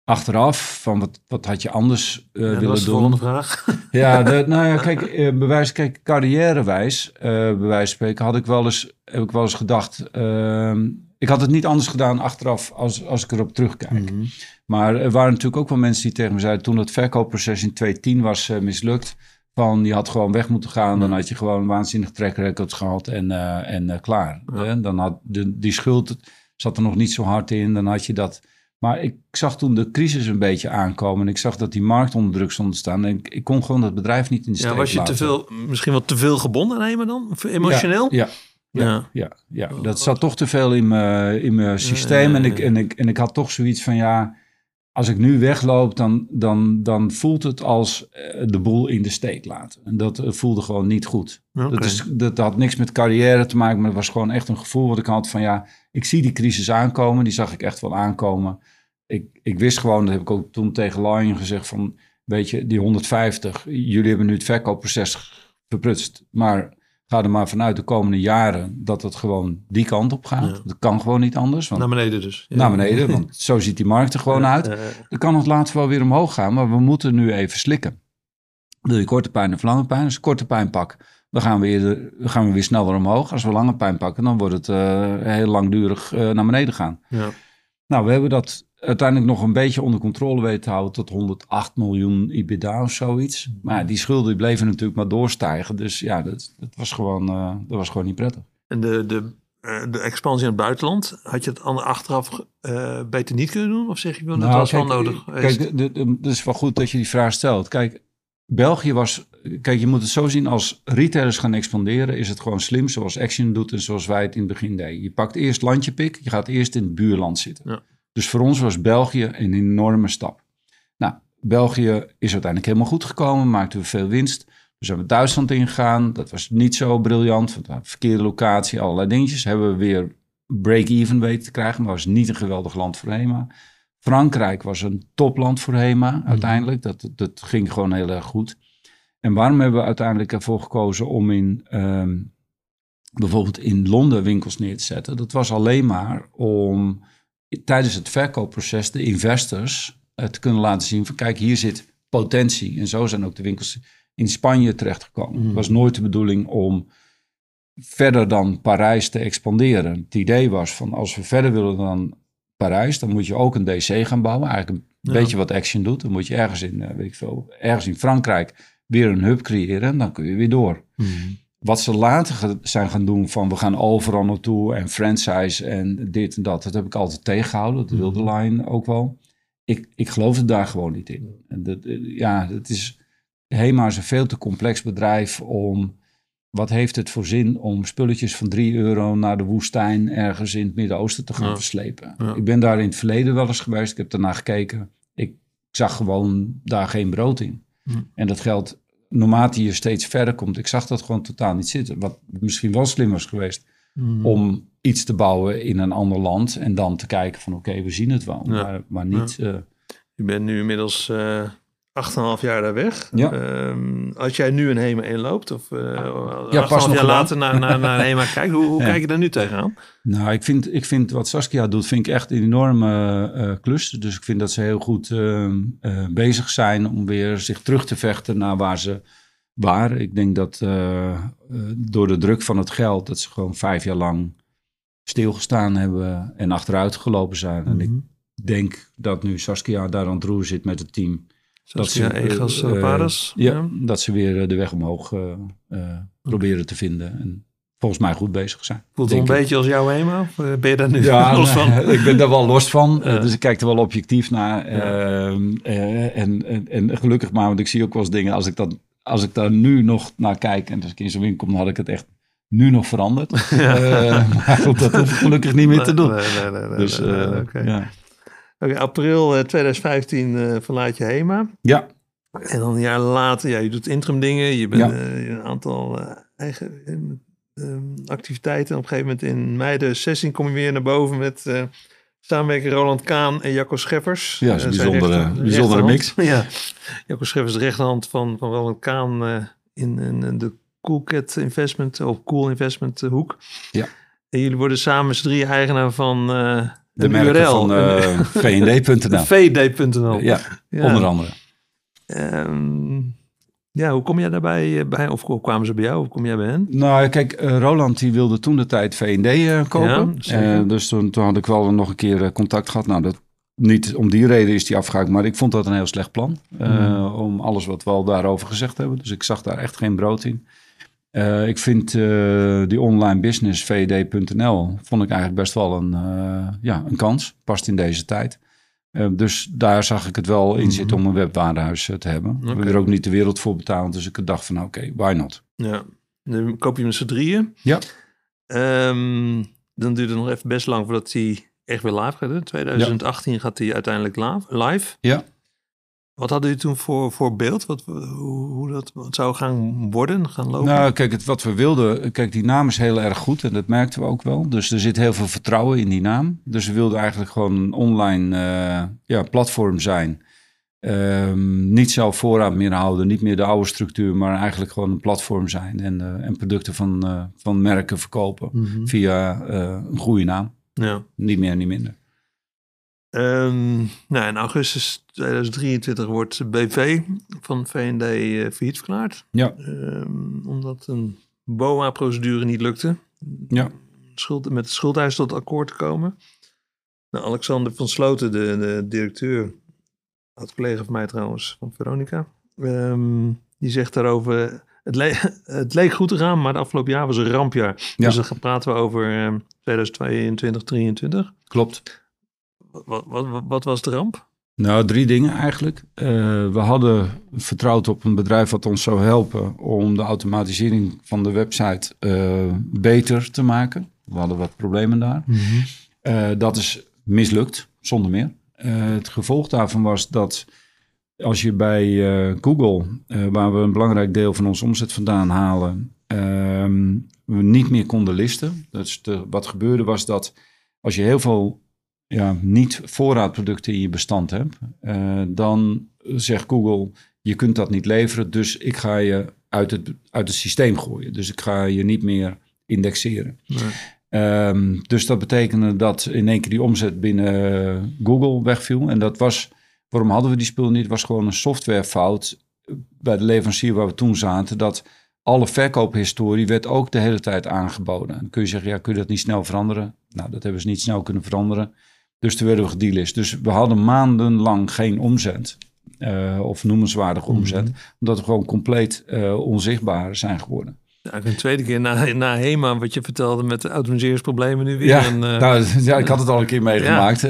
achteraf, van wat, wat had je anders uh, ja, willen dat is de doen? volgende vraag. Ja, de, nou ja, kijk, uh, bewijs, kijk carrièrewijs, uh, bij wijze van spreken, had ik wel eens, heb ik wel eens gedacht. Ehm, ik had het niet anders gedaan achteraf als, als ik erop terugkijk. Mhm. Mm -hmm. Maar er waren natuurlijk ook wel mensen die tegen me zeiden, toen het verkoopproces in 2010 was mislukt, van je had gewoon weg moeten gaan, dan had je gewoon een waanzinnig track record gehad en, uh, en uh, klaar. Ja. Dan had de, die schuld zat er nog niet zo hard in, dan had je dat Maar ik zag toen de crisis een beetje aankomen. En ik zag dat die markt onder druk stond te staan. En ik, ik kon gewoon dat bedrijf niet in de steek Ja, was je te veel, misschien wel te veel gebonden aan dan? Emotioneel? Ja, ja, ja, ja, ja. dat zat toch te veel in mijn, in mijn systeem. En, ik, en, ik, en ik had toch zoiets van, ja, als ik nu wegloop, dan, dan, dan voelt het als eh, de boel in de steek laten. En dat eh, voelde gewoon niet goed. Dat, is, dat had niks met carrière te maken, maar het was gewoon echt een gevoel wat ik had van, ja, ik zie die crisis aankomen. Die zag ik echt wel aankomen. Ik, ik wist gewoon, dat heb ik ook toen tegen Lion gezegd van, weet je, die 150, jullie hebben nu het verkoopproces verprutst, maar ga er maar vanuit de komende jaren dat het gewoon die kant op gaat. Ja. Dat kan gewoon niet anders, want Naar beneden dus. Ja. naar beneden, want zo ziet die markt er gewoon uit. Dan kan het later wel weer omhoog gaan, maar we moeten nu even slikken. Wil je korte pijn of lange pijn? Als je korte pijn pak, dan gaan we, weer, dan gaan we weer sneller omhoog. Als we lange pijn pakken, dan wordt het eh, heel langdurig eh, naar beneden gaan. ja. Nou, we hebben dat uiteindelijk nog een beetje onder controle weten te houden tot 108 miljoen EBITDA of zoiets. Maar ja, die schulden die bleven natuurlijk maar doorstijgen. Dus ja, dat, dat, was, gewoon, eh, dat was gewoon niet prettig. En de, de, eh, de expansie in het buitenland, had je het achteraf eh, beter niet kunnen doen? Of zeg je, wel, dat Nou, was wel kijk, nodig eh, geweest? Kijk, het is wel goed dat je die vraag stelt. Kijk, België was... Kijk, je moet het zo zien als retailers gaan expanderen... is het gewoon slim zoals Action doet en zoals wij het in het begin deden. Je pakt eerst landje-pik, je gaat eerst in het buurland zitten. Ja. Dus voor ons was België een enorme stap. Nou, België is uiteindelijk helemaal goed gekomen, maakten we veel winst. We zijn met Duitsland ingegaan, dat was niet zo briljant. Want we hadden verkeerde locatie, allerlei dingetjes. Hebben we weer break-even weten te krijgen, maar was niet een geweldig land voor HEMA. Frankrijk was een topland voor HEMA uiteindelijk. Dat, dat ging gewoon heel erg goed. En waarom hebben we uiteindelijk ervoor gekozen om in ehm, bijvoorbeeld in Londen winkels neer te zetten? Dat was alleen maar om tijdens het verkoopproces de investors te kunnen laten zien van kijk, hier zit potentie. En zo zijn ook de winkels in Spanje terechtgekomen. Mhm. Het was nooit de bedoeling om verder dan Parijs te expanderen. Het idee was van als we verder willen dan Parijs, dan moet je ook een DC gaan bouwen. Eigenlijk een Ja. beetje wat Action doet. Dan moet je ergens in, eh, weet ik veel, ergens in Frankrijk weer een hub creëren en dan kun je weer door. Mhm. Wat ze later zijn gaan doen van we gaan overal naartoe en franchise en dit en dat. Dat heb ik altijd tegengehouden. Dat wilde Line ook wel. Ik, ik geloofde daar gewoon niet in. En dat, eh, ja, het is, HEMA is een veel te complex bedrijf om... Wat heeft het voor zin om spulletjes van 3 euro naar de woestijn ergens in het Midden-Oosten te gaan Ja. verslepen? Ja. Ik ben daar in het verleden wel eens geweest. Ik heb daarnaar gekeken. Ik zag gewoon daar geen brood in. Hm. En dat geldt naarmate je steeds verder komt. Ik zag dat gewoon totaal niet zitten. Wat misschien wel slim was geweest Mhm. om iets te bouwen in een ander land. En dan te kijken van oké, we zien het wel. Ja. Maar, maar niet... eh, Je bent nu inmiddels eh 8,5 jaar daar weg. Ja. Ehm, als jij nu een HEMA inloopt, of uh, Ja, pas 8,5 nog jaar gedaan. later naar, naar, naar een HEMA kijkt, hoe, hoe Ja. kijk je daar nu tegenaan? Nou, ik vind, ik vind wat Saskia doet, vind ik echt een enorme eh, klus. Dus ik vind dat ze heel goed eh, eh, bezig zijn om weer zich terug te vechten naar waar ze waren. Ik denk dat eh, eh, door de druk van het geld, dat ze gewoon vijf jaar lang stilgestaan hebben en achteruit gelopen zijn. En ik denk dat nu Saskia daar aan het roer zit met het team. Zoals ze, ja, eh, Egas eh, Paris. Ja, dat ze weer eh, de weg omhoog eh, eh, proberen te vinden. En volgens mij goed bezig zijn. Voelt het een ik. beetje als jouw eh, ben je daar nu Ja, los van? ik ben daar wel los van. Ja. Dus ik kijk er wel objectief naar. Ehm, eh, en, en, en gelukkig maar, want ik zie ook wel eens dingen. Als ik, dat, als ik daar nu nog naar kijk en als ik in zo'n winkel kom, dan had ik het echt nu nog veranderd. Eh, maar goed, dat hoef ik gelukkig niet meer te doen. Nee, nee, nee, nee, Dus nee, eh, ja. Oké, april eh, 2015 eh, verlaat je HEMA. ja, En dan een jaar later, ja, je doet interim dingen. Je bent Ja. eh, een aantal eh, eigen eh, eh, activiteiten. Op een gegeven moment in mei de 16 kom je weer naar boven met eh samenwerking Roland Kaan en Jacco Scheffers. Ja, is een Eh, bijzondere- rechter- bijzondere rechterhand. Ja, Jacco Scheffers de rechterhand van, van Roland Kaan eh, in, in, de Coolcat Investment of Cool Investment eh, hoek. Ja. En jullie worden samen z'n drie eigenaar van eh de merken URL. van eh vnd.nl. VD.nl. Ja, Ja. onder andere. Ehm, ja, hoe kom jij daarbij? eh, bij, of hoe kwamen ze bij jou? Of kom jij bij hen? Nou, kijk, eh, Roland die wilde toen de tijd V&D eh, kopen. Ja, dus toen, toen had ik wel nog een keer contact gehad. Nou, dat, niet om die reden is die afgehaakt, maar ik vond dat een heel slecht plan. Mhm. Om alles wat we al daarover gezegd hebben. Dus ik zag daar echt geen brood in. Eh, ik vind eh, die online business, vd.nl, vond ik eigenlijk best wel een, eh, ja, een kans. Past in deze tijd. Uh, dus daar zag ik het wel in Mhm. zitten om een webwarenhuis eh, te hebben. We hebben er ook niet de wereld voor betaald. Dus ik dacht van oké, why not? Ja, dan koop je hem met z'n drieën. Ja. Ehm, dan duurt het nog even best lang voordat hij echt weer live gaat. hè? 2018 gaat hij uiteindelijk live. Ja. Wat hadden jullie toen voor, voor beeld? Wat, hoe, hoe dat wat zou gaan worden, gaan lopen? Nou, kijk, het, wat we wilden, kijk, die naam is heel erg goed en dat merkten we ook wel. Dus er zit heel veel vertrouwen in die naam. Dus we wilden eigenlijk gewoon een online eh, ja, platform zijn. Ehm, niet zelf voorraad meer houden, niet meer de oude structuur, maar eigenlijk gewoon een platform zijn en, eh, en producten van, eh, van merken verkopen Mhm. via een goede naam. Ja. Niet meer, niet minder. Ehm, nou, in augustus 2023 wordt BV van VND eh failliet verklaard. Ja. Ehm, omdat een BOA-procedure niet lukte. Ja. Schuld, met de schuldeis tot akkoord te komen. Nou, Alexander van Sloten, de, de directeur, had collega van mij trouwens, van Veronica. ehm, die zegt daarover, het, le- het leek goed te gaan, maar het afgelopen jaar was een rampjaar. Ja. Dus dan gaan- praten we over ehm, 2022, 2023. Klopt. Wat, wat, wat, was de ramp? Nou, drie dingen eigenlijk. Eh, we hadden vertrouwd op een bedrijf wat ons zou helpen om de automatisering van de website eh, beter te maken. We hadden wat problemen daar. Eh, dat is mislukt, zonder meer. Het gevolg daarvan was dat als je bij Google, waar we een belangrijk deel van onze omzet vandaan halen, ehm, we niet meer konden listen. Dus de, wat gebeurde was dat als je heel veel ja, niet voorraadproducten in je bestand hebt, eh, dan zegt Google, je kunt dat niet leveren, dus ik ga je uit het, uit het systeem gooien. Dus ik ga je niet meer indexeren. Ehm, dus dat betekende dat in één keer die omzet binnen eh, Google wegviel. En dat was, waarom hadden we die spullen niet? Het was gewoon een softwarefout bij de leverancier waar we toen zaten. Dat alle verkoophistorie werd ook de hele tijd aangeboden. En dan kun je zeggen, ja, kun je dat niet snel veranderen? Nou, dat hebben ze niet snel kunnen veranderen. Dus toen werden we gedelist. Dus we hadden maandenlang geen omzet. eh, of noemenswaardige omzet. Omdat we gewoon compleet eh, onzichtbaar zijn geworden. Ja, een tweede keer na, na HEMA, wat je vertelde met de automatiseringsproblemen nu weer. Ja, en, eh, nou, ja, ik had het al een keer meegemaakt. Ja,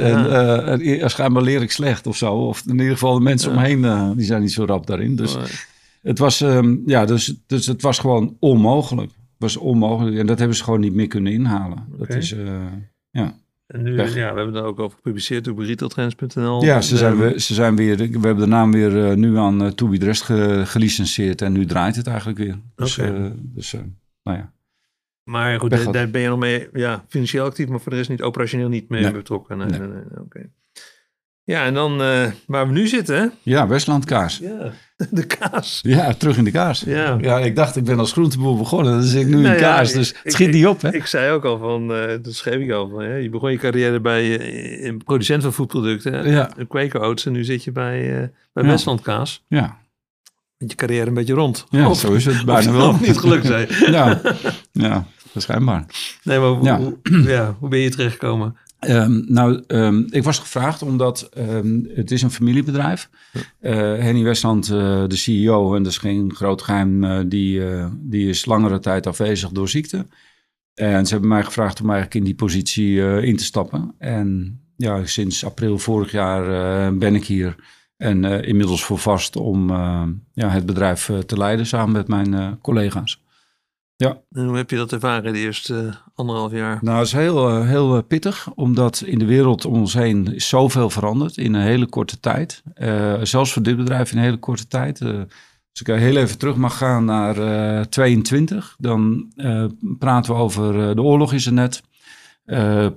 en ja. schijnbaar leer ik slecht of zo. Of in ieder geval de mensen omheen, die zijn niet zo rap daarin. Dus het was, ehm, ja, dus, dus het was gewoon onmogelijk. Het was onmogelijk. En dat hebben ze gewoon niet meer kunnen inhalen. Dat is, ja. En nu, weg. ja, we hebben daar ook over gepubliceerd op retailtrends.nl. ja, ze zijn, Ehm, weer, ze zijn weer, we hebben de naam weer eh, nu aan uh, To Be Dressed ge- gelicenseerd. En nu draait het eigenlijk weer. Dus, eh, dus nou ja. Maar goed, daar, ben je nog mee, ja, financieel actief, maar voor de rest niet operationeel niet mee Nee. betrokken. Nee, Nee. oké. Ja, en dan eh, waar we nu zitten, hè? Ja, Westland kaas. Ja, de kaas. Ja, terug in de kaas. Ja. Ja, ik dacht, ik ben als groenteboer begonnen. Dan zit ik nu Nou in ja, kaas. Dus ik- het schiet ik- niet op, hè? Ik zei ook al van, eh dat schreef ik al van, hè, je begon je carrière bij eh, een producent van voedproducten, hè? Ja. een Oats, en nu zit je bij, bij Ja. Westland Kaas. Ja, Met je carrière een beetje rond. ja Of- zo is het of bijna wel. nog niet gelukt zijn. ja, ja, waarschijnlijk. Nee, maar hoe, Ja. hoe, ja, hoe ben je terechtgekomen? Ehm, nou, ehm, ik was gevraagd omdat ehm, het is een familiebedrijf. Eh Henny Westland, eh, de CEO, en dat is geen groot geheim, eh, die, die is langere tijd afwezig door ziekte. En ze hebben mij gevraagd om eigenlijk in die positie in te stappen. En ja, sinds april vorig jaar ben ik hier. En inmiddels voor vast om ja, het bedrijf te leiden samen met mijn eh, collega's. En hoe heb je dat ervaren de eerste eh, anderhalf jaar? Nou, het is heel, eh, heel eh, pittig, omdat in de wereld om ons heen is zoveel veranderd in een hele korte tijd. Zelfs voor dit bedrijf in een hele korte tijd. Als ik heel even terug mag gaan naar eh 22, dan praten we over de oorlog is er net.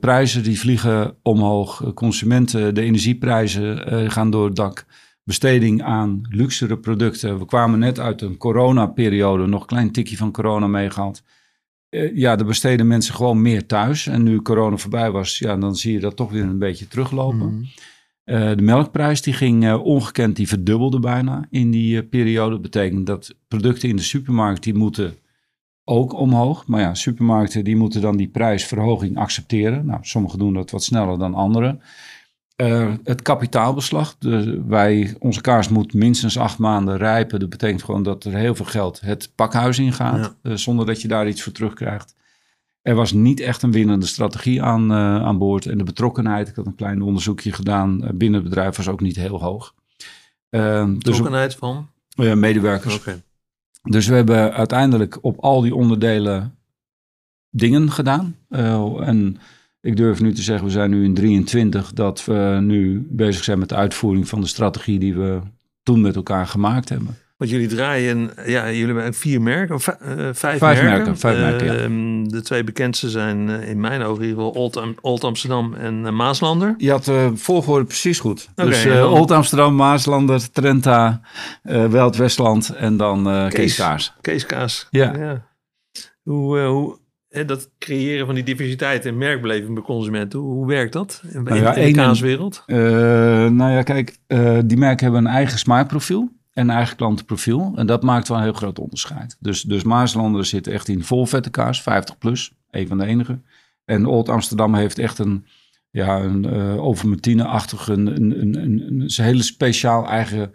Prijzen die vliegen omhoog, consumenten, de energieprijzen gaan door het dak. Besteding aan luxere producten. We kwamen net uit een coronaperiode, nog een klein tikje van corona meegehaald. Eh, ja, er besteden mensen gewoon meer thuis. En nu corona voorbij was, ja, dan zie je dat toch weer een beetje teruglopen. Mhm. Eh, de melkprijs die ging eh, ongekend, die verdubbelde bijna in die periode. Dat betekent dat producten in de supermarkt, die moeten ook omhoog. Maar ja, supermarkten die moeten dan die prijsverhoging accepteren. Nou, sommigen doen dat wat sneller dan anderen. Eh, het kapitaalbeslag. Wij, onze kaas moet minstens acht maanden rijpen. Dat betekent gewoon dat er heel veel geld het pakhuis ingaat. Ja. eh, zonder dat je daar iets voor terugkrijgt. Er was niet echt een winnende strategie aan, aan boord. En de betrokkenheid, ik had een klein onderzoekje gedaan, binnen het bedrijf was ook niet heel hoog. Dus betrokkenheid dus, van? medewerkers. Okay. Dus we hebben uiteindelijk op al die onderdelen dingen gedaan. en ik durf nu te zeggen, we zijn nu in 23, dat we nu bezig zijn met de uitvoering van de strategie die we toen met elkaar gemaakt hebben. Want jullie draaien, ja, jullie hebben vier merken, of uh, vijf, vijf merken. Vijf merken, ja. Ehm, de twee bekendste zijn uh, in mijn ogen in ieder geval Old, Old Amsterdam en uh, Maaslander. Je had de volgorde precies goed. Okay, dus. Old Amsterdam, Maaslander, Trenta, Welt Westland en dan Kees, Kaas. Kees Kaas, ja. ja. Hoe, hoe, dat creëren van die diversiteit en merkbeleving bij consumenten, hoe, werkt dat in, nou ja, in de kaaswereld? Uh, nou ja, kijk, uh, die merken hebben een eigen smaakprofiel en een eigen klantenprofiel. En dat maakt wel een heel groot onderscheid. Dus, dus Maaslander zit echt in volvette kaas, 50 plus, een van de enige. En Old Amsterdam heeft echt een, ja, een uh, overmartine-achtig, een, een, een, een, een hele speciaal eigen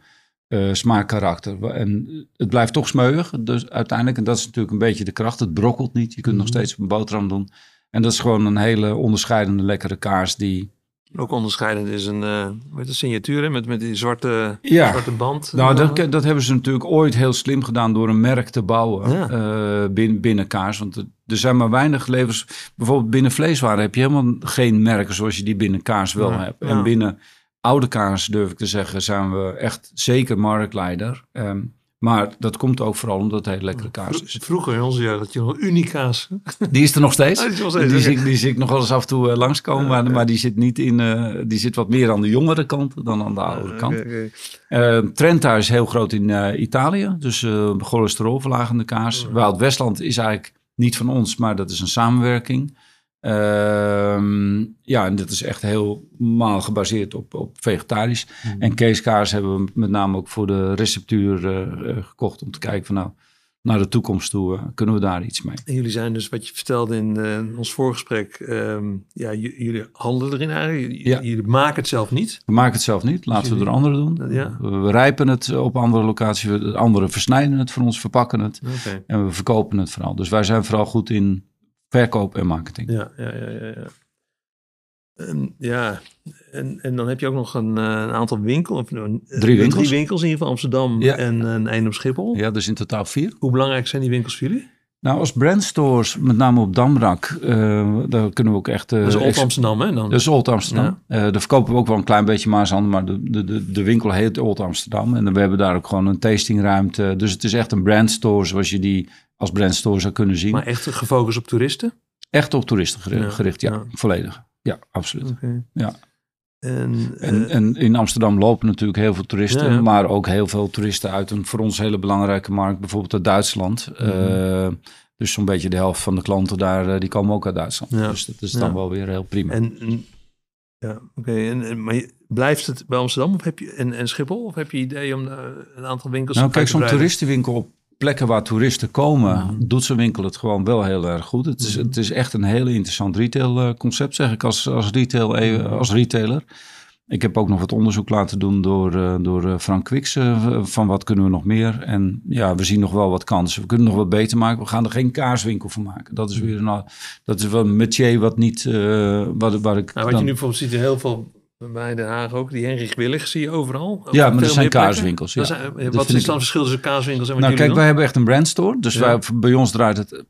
uh, smaakkarakter. En het blijft toch smeuig, dus uiteindelijk. En dat is natuurlijk een beetje de kracht. Het brokkelt niet. Je kunt nog mhm. steeds op een boterham doen. En dat is gewoon een hele onderscheidende, lekkere kaas die... Ook onderscheidend is een, uh, met een signatuur met, met die zwarte, ja. zwarte band. Nou, dat, dat hebben ze natuurlijk ooit heel slim gedaan door een merk te bouwen ja. uh, binnen, binnen kaas. Want er zijn maar weinig levers. Bijvoorbeeld binnen vleeswaren heb je helemaal geen merken zoals je die binnen kaas wel hebt. En binnen oude kaas, durf ik te zeggen, zijn we echt zeker marktleider. Um, maar dat komt ook vooral omdat het hele lekkere kaas is. Vroeger in onze jeugd had je nog Unicaas. Die is er nog steeds. die, steeds, die, zie, die, zie, ik nog wel eens af en toe uh, langskomen. maar, maar, die zit niet in. Uh, die zit wat meer aan de jongere kant dan aan de oudere kant. Okay, okay. Uh, Trenta is heel groot in uh, Italië. Dus cholesterolverlagende kaas. Oh. Wild Westland is eigenlijk niet van ons, maar dat is een samenwerking. Ehm, ja, en dat is echt helemaal gebaseerd op, op vegetarisch. Mm. En keeskaas hebben we met name ook voor de receptuur uh, gekocht om te kijken van nou, naar de toekomst toe, uh, kunnen we daar iets mee. En jullie zijn dus, wat je vertelde in ons voorgesprek, um, ja, jullie handelen erin eigenlijk. Ja. Jullie maken het zelf niet. We maken het zelf niet, laten we er anderen doen. Ja. We, rijpen het op andere locaties, anderen versnijden het voor ons, verpakken het. Okay. En we verkopen het vooral. Dus wij zijn vooral goed in verkoop en marketing. Ja, ja, ja, ja. ja. En, ja, en, en dan heb je ook nog een, eh, een aantal winkels. Drie winkels. Drie winkels in ieder geval Amsterdam en een één op Schiphol. Ja, dus in totaal vier. Hoe belangrijk zijn die winkels voor jullie? Nou, als brandstores, met name op Damrak, uh, daar kunnen we ook echt... Uh, dat is Old Amsterdam, hè? Dan? Dat is Old Amsterdam. Ja. daar verkopen we ook wel een klein beetje Maasand, maar de, de, de, de, winkel heet Old Amsterdam. En we hebben daar ook gewoon een tastingruimte. Dus het is echt een brandstore zoals je die als brandstore zou kunnen zien. Maar echt gefocust op toeristen? Echt op toeristen gericht, ja, volledig. Ja, absoluut. Ja. En, en, uh, en, in Amsterdam lopen natuurlijk heel veel toeristen, maar ook heel veel toeristen uit een voor ons hele belangrijke markt, bijvoorbeeld uit Duitsland. Mm dus zo'n beetje de helft van de klanten daar, uh, die komen ook uit Duitsland. Dus dat is dan wel weer heel prima. En, ja, oké. En, maar blijft het bij Amsterdam of heb je, en, en Schiphol? Of heb je idee om een aantal winkels nou, kijk, zo'n toeristenwinkel op plekken waar toeristen komen, mhm. doet zo'n winkel het gewoon wel heel erg goed. Het is, mhm. het is echt een heel interessant retailconcept, zeg ik als, als, retail, eh, als retailer. Ik heb ook nog wat onderzoek laten doen door, uh, door uh, Frank Kwiks van wat kunnen we nog meer. En ja, we zien nog wel wat kansen. We kunnen nog wat beter maken. We gaan er geen kaarswinkel van maken. Dat is weer een, dat is wel een métier wat niet, wat, waar ik... Nou, wat je nu bijvoorbeeld ziet, heel veel bij Den Haag ook. Die Henry Willig zie je overal. Ja, maar dat zijn kaaswinkels. Ja. Zijn, wat is dan het verschil tussen kaaswinkels en wat Nou, kijk, doen? wij hebben echt een brandstore. Dus wij, bij ons draait het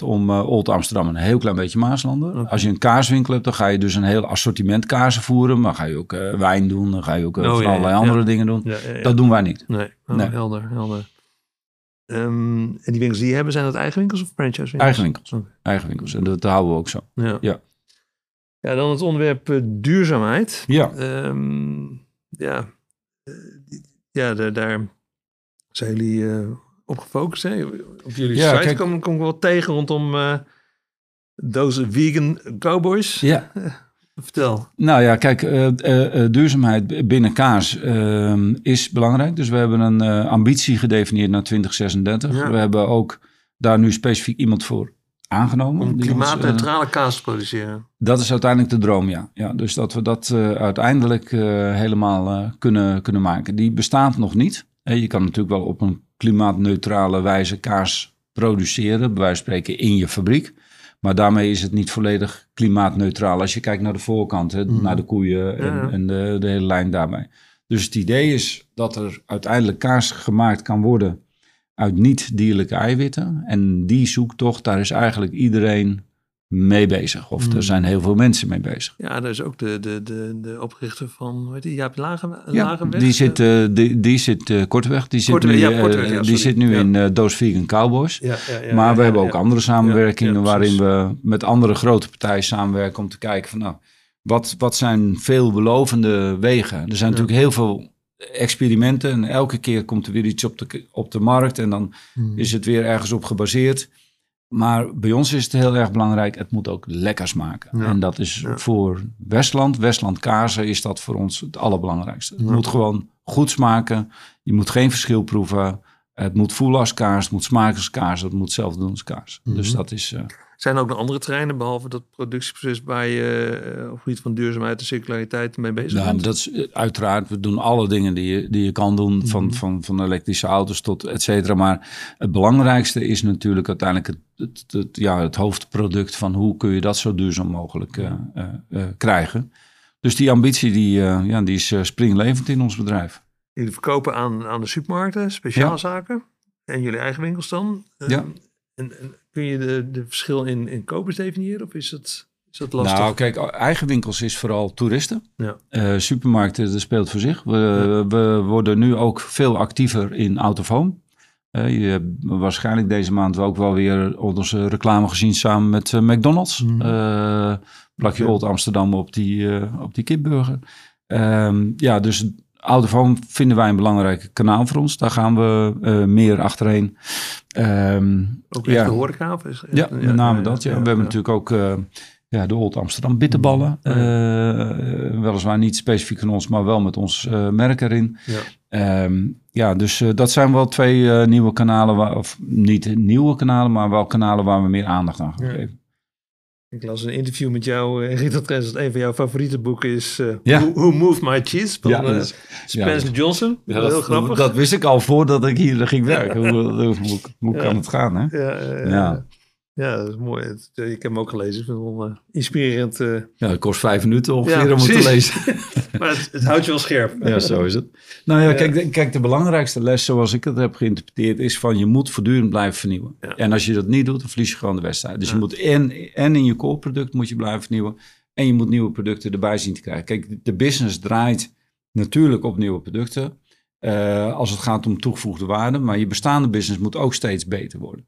100% om uh, Old Amsterdam en een heel klein beetje Maaslanden. Als je een kaaswinkel hebt, dan ga je dus een heel assortiment kaarsen voeren. Maar ga je ook uh, wijn doen, dan ga je ook uh, oh, van allerlei andere dingen doen. Dat doen wij niet. Nee, oh, nee. helder, helder. Um, en die winkels die je hebben, zijn dat eigen winkels of franchise winkels? Eigen winkels. Okay. Eigen winkels. En dat houden we ook zo. Ja. Ja. Dan het onderwerp uh, duurzaamheid. Ja. Um, ja, uh, ja daar, daar zijn jullie uh, op gefocust. Hè? Op jullie ja, site kijk, kom, kom ik wel tegen rondom deze vegan cowboys. Ja. Vertel. Nou ja, kijk, duurzaamheid binnen kaas ehm, is belangrijk. Dus we hebben een ambitie gedefinieerd naar 2036. Ja. We hebben ook daar nu specifiek iemand voor aangenomen. Om klimaatneutrale uh, kaas te produceren. Dat is uiteindelijk de droom, ja. ja dus dat we dat uh, uiteindelijk uh, helemaal kunnen, kunnen maken. Die bestaat nog niet. je kan natuurlijk wel op een klimaatneutrale wijze kaas produceren, bij wijze van spreken in je fabriek. Maar daarmee is het niet volledig klimaatneutraal als je kijkt naar de voorkant, hè, Mhm. naar de koeien en, Ja. en de, de hele lijn daarbij. Dus het idee is dat er uiteindelijk kaas gemaakt kan worden uit niet-dierlijke eiwitten. En die zoektocht, daar is eigenlijk iedereen mee bezig. Of er zijn heel veel mensen mee bezig. Ja, dat is ook de, de, de, de oprichter van, heet die, Jaap Lage, Ja, Lagenweg? die zit, eh, die, die zit eh, Korteweg. Die zit Korteweg, nu, ja, eh, ja, die zit nu Ja. in eh Doos Vegan Cowboys. Ja, ja, ja, maar ja, we hebben ja, ook ja. andere samenwerkingen Ja, ja, waarin we met andere grote partijen samenwerken om te kijken van nou, wat, wat zijn veelbelovende wegen? Er zijn Ja. natuurlijk heel veel experimenten en elke keer komt er weer iets op de, op de markt en dan Hmm. is het weer ergens op gebaseerd. Maar bij ons is het heel erg belangrijk, het moet ook lekker smaken. Ja. En dat is Ja. voor Westland, Westland kazen, is dat voor ons het allerbelangrijkste. Het Ja. moet gewoon goed smaken. Je moet geen verschil proeven. Het moet voelen als kaas, het moet smaken als kaas, het moet zelf doen als kaas. Mhm. Dus dat is... eh, Zijn er ook nog andere terreinen, behalve dat productieproces, waar je eh, op gebied van duurzaamheid en circulariteit mee bezig Nou, bent? dat is eh, uiteraard, we doen alle dingen die je, die je kan doen, van, Mhm. van, van elektrische auto's tot et cetera. Maar het belangrijkste is natuurlijk uiteindelijk het, het, het- ja, het hoofdproduct van hoe kun je dat zo duurzaam mogelijk eh, krijgen. Dus die ambitie die, ja, die is springlevend in ons bedrijf. Jullie verkopen aan, aan de supermarkten, speciaalzaken. En jullie eigen winkels dan? Ja. En, en kun je de, de verschil in, in kopers definiëren? Of is dat, is dat lastig? Nou, kijk, eigen winkels is vooral toeristen. Ja. Eh, supermarkten, dat speelt voor zich. We, we worden nu ook veel actiever in out of home. Eh, je hebt waarschijnlijk deze maand ook wel weer onze reclame gezien samen met eh, McDonald's. Plakje Ja. Old Amsterdam op die, op die kipburger. Ehm, ja, dus home vinden wij een belangrijk kanaal voor ons. Daar gaan we eh, meer achterheen. Ehm, Ook ja. de horeca? Of is, ja, met name dat. Ja. we hebben natuurlijk ook eh, ja, de Old Amsterdam bitterballen. Eh, weliswaar niet specifiek van ons, maar wel met ons merk erin. Ja. Ehm, ja, dus dat zijn wel twee nieuwe kanalen, waar, of niet nieuwe kanalen, maar wel kanalen waar we meer aandacht aan gaan geven. Ik las een interview met jou, eh, Rita Trens, dat een van jouw favoriete boeken is eh Ja. Who, Who Moved My Cheese van Ja, eh, Spencer Johnson. Heel dat, grappig. Dat wist ik al voordat ik hier ging werken. Hoe, hoe, hoe, hoe Ja. kan het gaan, hè? Ja, eh, Ja. dat is mooi. Het- ik heb hem ook gelezen. Ik vind wel eh, inspirerend. eh, Ja, het kost vijf minuten ongeveer Ja, om het te lezen. maar het, het houdt je wel scherp. Ja, zo is het. Nou ja. Kijk, de, kijk, de belangrijkste les zoals ik het heb geïnterpreteerd is van je moet voortdurend blijven vernieuwen. Ja. En als je dat niet doet, dan verlies je gewoon de wedstrijd. Dus Ja. je moet en, en in je core product moet je blijven vernieuwen en je moet nieuwe producten erbij zien te krijgen. Kijk, de business draait natuurlijk op nieuwe producten eh, als het gaat om toegevoegde waarde, maar je bestaande business moet ook steeds beter worden.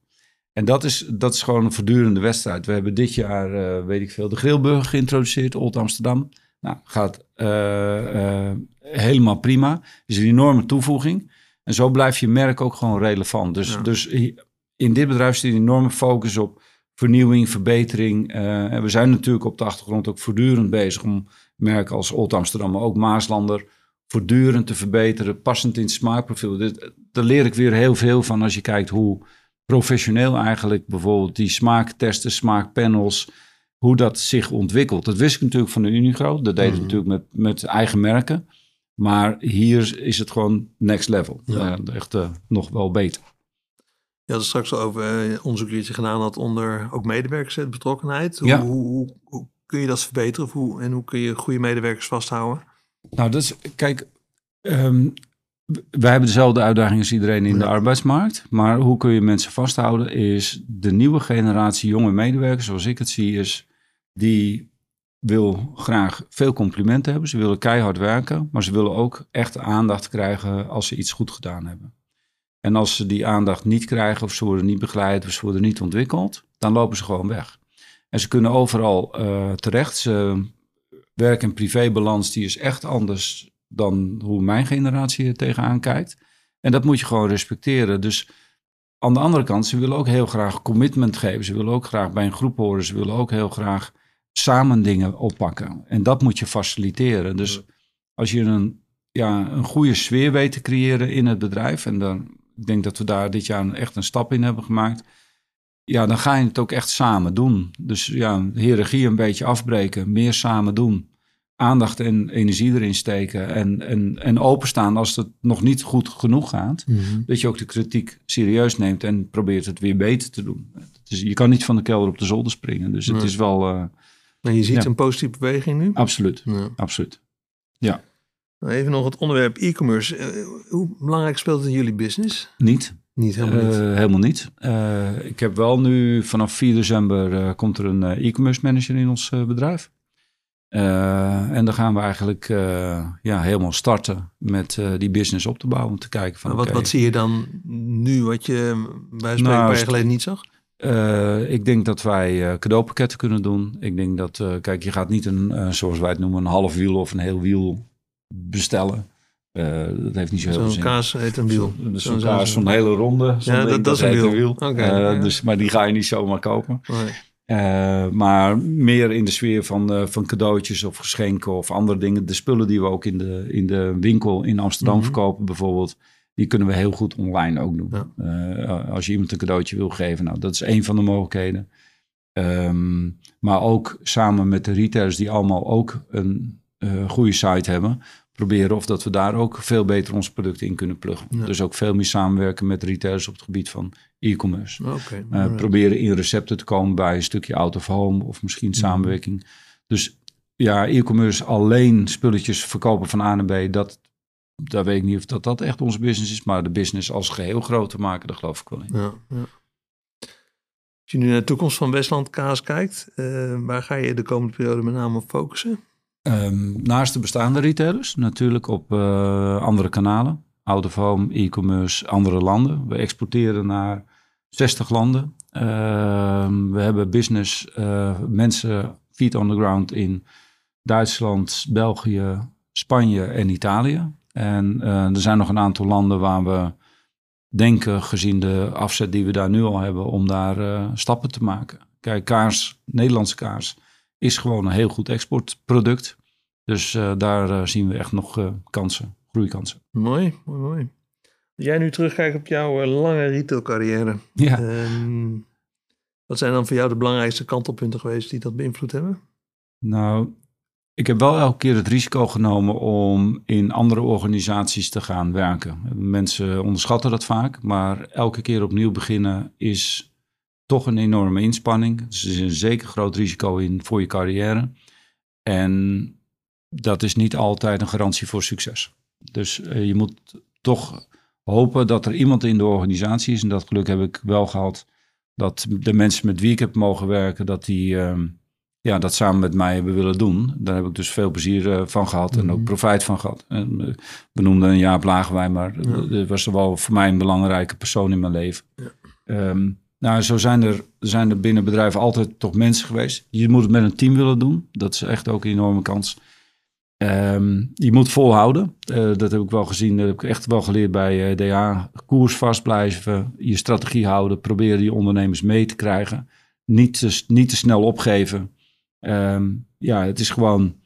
En dat is, dat is gewoon een voortdurende wedstrijd. We hebben dit jaar, eh, weet ik veel, de grillburger geïntroduceerd, Old Amsterdam. Nou, gaat eh, eh, helemaal prima. is een enorme toevoeging. En zo blijft je merk ook gewoon relevant. Dus, Ja. dus in dit bedrijf zit een enorme focus op vernieuwing, verbetering. En we zijn natuurlijk op de achtergrond ook voortdurend bezig om merken als Old Amsterdam, maar ook Maaslander voortdurend te verbeteren, passend in het smaakprofiel. Dit, daar leer ik weer heel veel van als je kijkt hoe professioneel eigenlijk bijvoorbeeld die smaaktesten, smaakpanels, hoe dat zich ontwikkelt. Dat wist ik natuurlijk van de Unigro. Dat deden we Mhm. natuurlijk met, met eigen merken. Maar hier is het gewoon next level. Ja. Echt eh, nog wel beter. Je had het straks al over eh, onderzoek dat je gedaan had onder ook medewerkersbetrokkenheid. Hoe, Ja. hoe, hoe, hoe kun je dat verbeteren? Of hoe, en hoe kun je goede medewerkers vasthouden? Nou, dat is, kijk, ehm, wij hebben dezelfde uitdaging als iedereen in de Ja. arbeidsmarkt. Maar hoe kun je mensen vasthouden is de nieuwe generatie jonge medewerkers, zoals ik het zie, is die wil graag veel complimenten hebben. Ze willen keihard werken, maar ze willen ook echt aandacht krijgen als ze iets goed gedaan hebben. En als ze die aandacht niet krijgen, of ze worden niet begeleid, of ze worden niet ontwikkeld, dan lopen ze gewoon weg. En ze kunnen overal eh, terecht. Ze, werk- en privébalans die is echt anders dan hoe mijn generatie er tegenaan kijkt. En dat moet je gewoon respecteren. Dus aan de andere kant, ze willen ook heel graag commitment geven. Ze willen ook graag bij een groep horen. Ze willen ook heel graag samen dingen oppakken. En dat moet je faciliteren. Dus als je een, ja, een goede sfeer weet te creëren in het bedrijf... en dan, ik denk dat we daar dit jaar echt een stap in hebben gemaakt... ja, dan ga je het ook echt samen doen. Dus ja, hiërarchie een beetje afbreken, meer samen doen... aandacht en energie erin steken en, en, en openstaan als het nog niet goed genoeg gaat, Mhm. dat je ook de kritiek serieus neemt en probeert het weer beter te doen. Dus je kan niet van de kelder op de zolder springen. Dus het Nee. is wel eh, En je ziet Ja. een positieve beweging nu? absoluut, Ja. absoluut. Nou, Even nog het onderwerp e-commerce. Eh, hoe belangrijk speelt het in jullie business? Niet. Niet helemaal niet. Eh, helemaal niet. Ik heb wel nu vanaf 4 december komt er een e-commerce manager in ons bedrijf. Eh, en dan gaan we eigenlijk eh, ja, helemaal starten met eh, die business op te bouwen. Om te kijken van wat, wat zie je dan nu wat je bij spreken Nou, een paar jaar st- geleden niet zag? Ik denk dat wij cadeaupakketten kunnen doen. Ik denk dat, kijk, je gaat niet een, zoals wij het noemen, een half wiel of een heel wiel bestellen. Dat heeft niet zo heel veel Zo'n zin. kaas heet een wiel. Zo- dus Zo'n- Zo'n kaas, zo'n- zo'n hele ronde. zo'n Ja, dat- dat is een wiel. Ja. dus, maar die ga je niet zomaar kopen. Eh, maar meer in de sfeer van, eh, van cadeautjes of geschenken of andere dingen. De spullen die we ook in de, in de winkel in Amsterdam Mhm. verkopen bijvoorbeeld. Die kunnen we heel goed online ook doen. Ja. Eh, als je iemand een cadeautje wil geven. Nou, dat is een van de mogelijkheden. Ehm, maar ook samen met de retailers die allemaal ook een goede site hebben. Proberen of dat we daar ook veel beter onze producten in kunnen pluggen. Ja. Dus ook veel meer samenwerken met retailers op het gebied van e-commerce. Eh, proberen in recepten te komen bij een stukje out of home of misschien samenwerking. Dus ja, e-commerce alleen spulletjes verkopen van A naar B, dat, daar weet ik niet of dat, dat echt onze business is. Maar de business als geheel groter maken, daar geloof ik wel in. Ja, ja. Als je nu naar de toekomst van Westland Kaas kijkt, eh, waar ga je de komende periode met name op focussen? Ehm, naast de bestaande retailers, natuurlijk op eh, andere kanalen. Out of home, e-commerce, andere landen. We exporteren naar 60 landen. Ehm, we hebben business, eh, mensen feet on the ground in Duitsland, België, Spanje en Italië. En eh, er zijn nog een aantal landen waar we denken, gezien de afzet die we daar nu al hebben, om daar stappen te maken. Kijk, kaars, Nederlandse kaars, is gewoon een heel goed exportproduct. Dus eh, daar eh, zien we echt nog eh, kansen, groeikansen. Mooi, mooi, mooi. Als jij nu terugkijkt op jouw lange retailcarrière, Ja. ehm, wat zijn dan voor jou de belangrijkste kantelpunten geweest die dat beïnvloed hebben? Nou, ik heb wel elke keer het risico genomen om in andere organisaties te gaan werken. Mensen onderschatten dat vaak, maar elke keer opnieuw beginnen is toch een enorme inspanning. Dus er is een zeker groot risico in voor je carrière. En dat is niet altijd een garantie voor succes. Dus eh, je moet toch hopen dat er iemand in de organisatie is, en dat geluk heb ik wel gehad, dat de mensen met wie ik heb mogen werken, dat die ehm, ja, dat samen met mij hebben willen doen. Daar heb ik dus veel plezier eh, van gehad en ook Mhm. profijt van gehad. En, eh, we noemden een Jaap Lagerwij, maar Ja. dat dat was wel voor mij een belangrijke persoon in mijn leven. Ja. Ehm, nou, zo zijn er, zijn er binnen bedrijven altijd toch mensen geweest. Je moet het met een team willen doen. Dat is echt ook een enorme kans. Ehm, je moet volhouden. Eh, dat heb ik wel gezien. Dat heb ik echt wel geleerd bij eh, DA. Koers vast blijven. Je strategie houden. Proberen die ondernemers mee te krijgen. Niet te, niet te snel opgeven. Ehm, ja, het is gewoon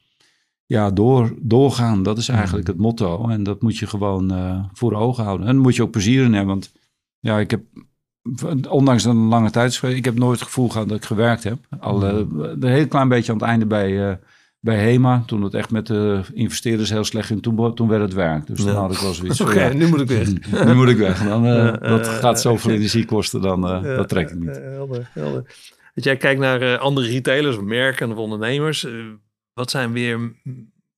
ja, door, doorgaan. Dat is eigenlijk het motto. En dat moet je gewoon eh, voor ogen houden. En daar moet je ook plezier in hebben. Want ja, ik heb, ondanks een lange tijd ik heb nooit het gevoel gehad dat ik gewerkt heb. Al eh, een heel klein beetje aan het einde bij, eh, bij HEMA. Toen het echt met de investeerders heel slecht ging. Toen, toen werd het werk. Dus dan had ik wel zoiets Oké, ja, nu moet ik weg. nu moet ik weg. Dan, eh, dat gaat zoveel energie kosten, dan dat trek ik niet. helder, helder. Als jij kijkt naar andere retailers of merken of ondernemers, wat zijn weer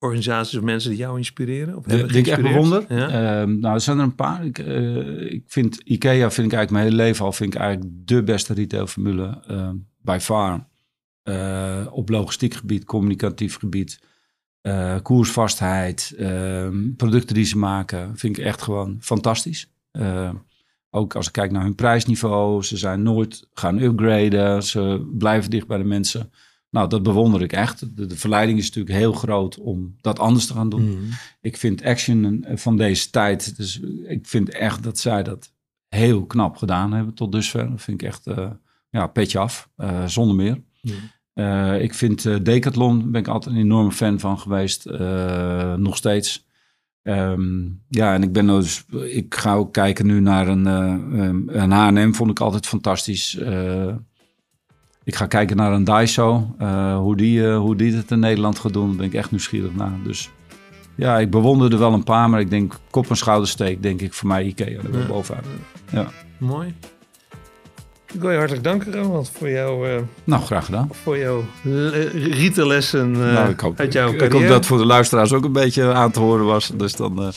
organisaties of mensen die jou inspireren? Of hebben die ik echt bewonder? Ja? Ehm, nou, er zijn er een paar. Ik, eh, ik vind IKEA, vind ik eigenlijk mijn hele leven al, vind ik eigenlijk de beste retailformule ehm by far. Eh, op logistiek gebied, communicatief gebied, eh, koersvastheid, ehm, producten die ze maken, vind ik echt gewoon fantastisch. Ook als ik kijk naar hun prijsniveau, ze zijn nooit gaan upgraden, ze blijven dicht bij de mensen. Nou, dat bewonder ik echt. De, de verleiding is natuurlijk heel groot om dat anders te gaan doen. Mhm. Ik vind Action van deze tijd, dus ik vind echt dat zij dat heel knap gedaan hebben tot dusver. Dat vind ik echt, eh, ja, petje af, eh, zonder meer. Mhm. Eh, ik vind eh, Decathlon, daar ben ik altijd een enorme fan van geweest, eh, nog steeds. Ehm, ja, en ik ben dus, ik ga ook kijken nu naar een, eh, een H&M, vond ik altijd fantastisch. Eh, ik ga kijken naar een Daiso. Uh, hoe, die, hoe die het in Nederland gaat doen, daar ben ik echt nieuwsgierig naar. Dus ja, ik bewonderde wel een paar, maar ik denk kop en schoudersteek, denk ik voor mij Ikea er ja. bovenuit. Ja. Mooi. Ik wil je hartelijk danken, Ronald, voor jouw... Uh, nou, graag gedaan. Voor jouw rietenlessen nou, hoop, uit jouw ik, carrière. Ik hoop dat voor de luisteraars ook een beetje aan te horen was. Dus dan...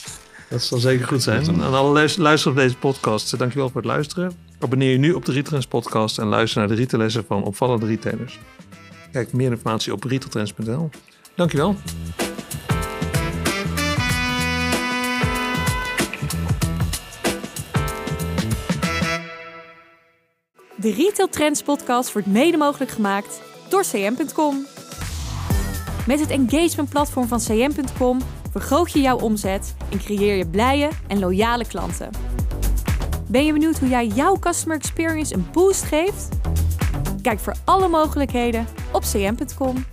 Dat zal zeker goed zijn. En alle luisteren op deze podcast, dankjewel voor het luisteren. Abonneer je nu op de Rieteltrends podcast en luister naar de rietenlessen van opvallende retailers. Kijk meer informatie op rieteltrends.nl. Dankjewel. De Retail Trends podcast wordt mede mogelijk gemaakt door cm.com. Met het engagement platform van cm.com vergroot je jouw omzet en creëer je blije en loyale klanten. Ben je benieuwd hoe jij jouw customer experience een boost geeft? Kijk voor alle mogelijkheden op cm.com.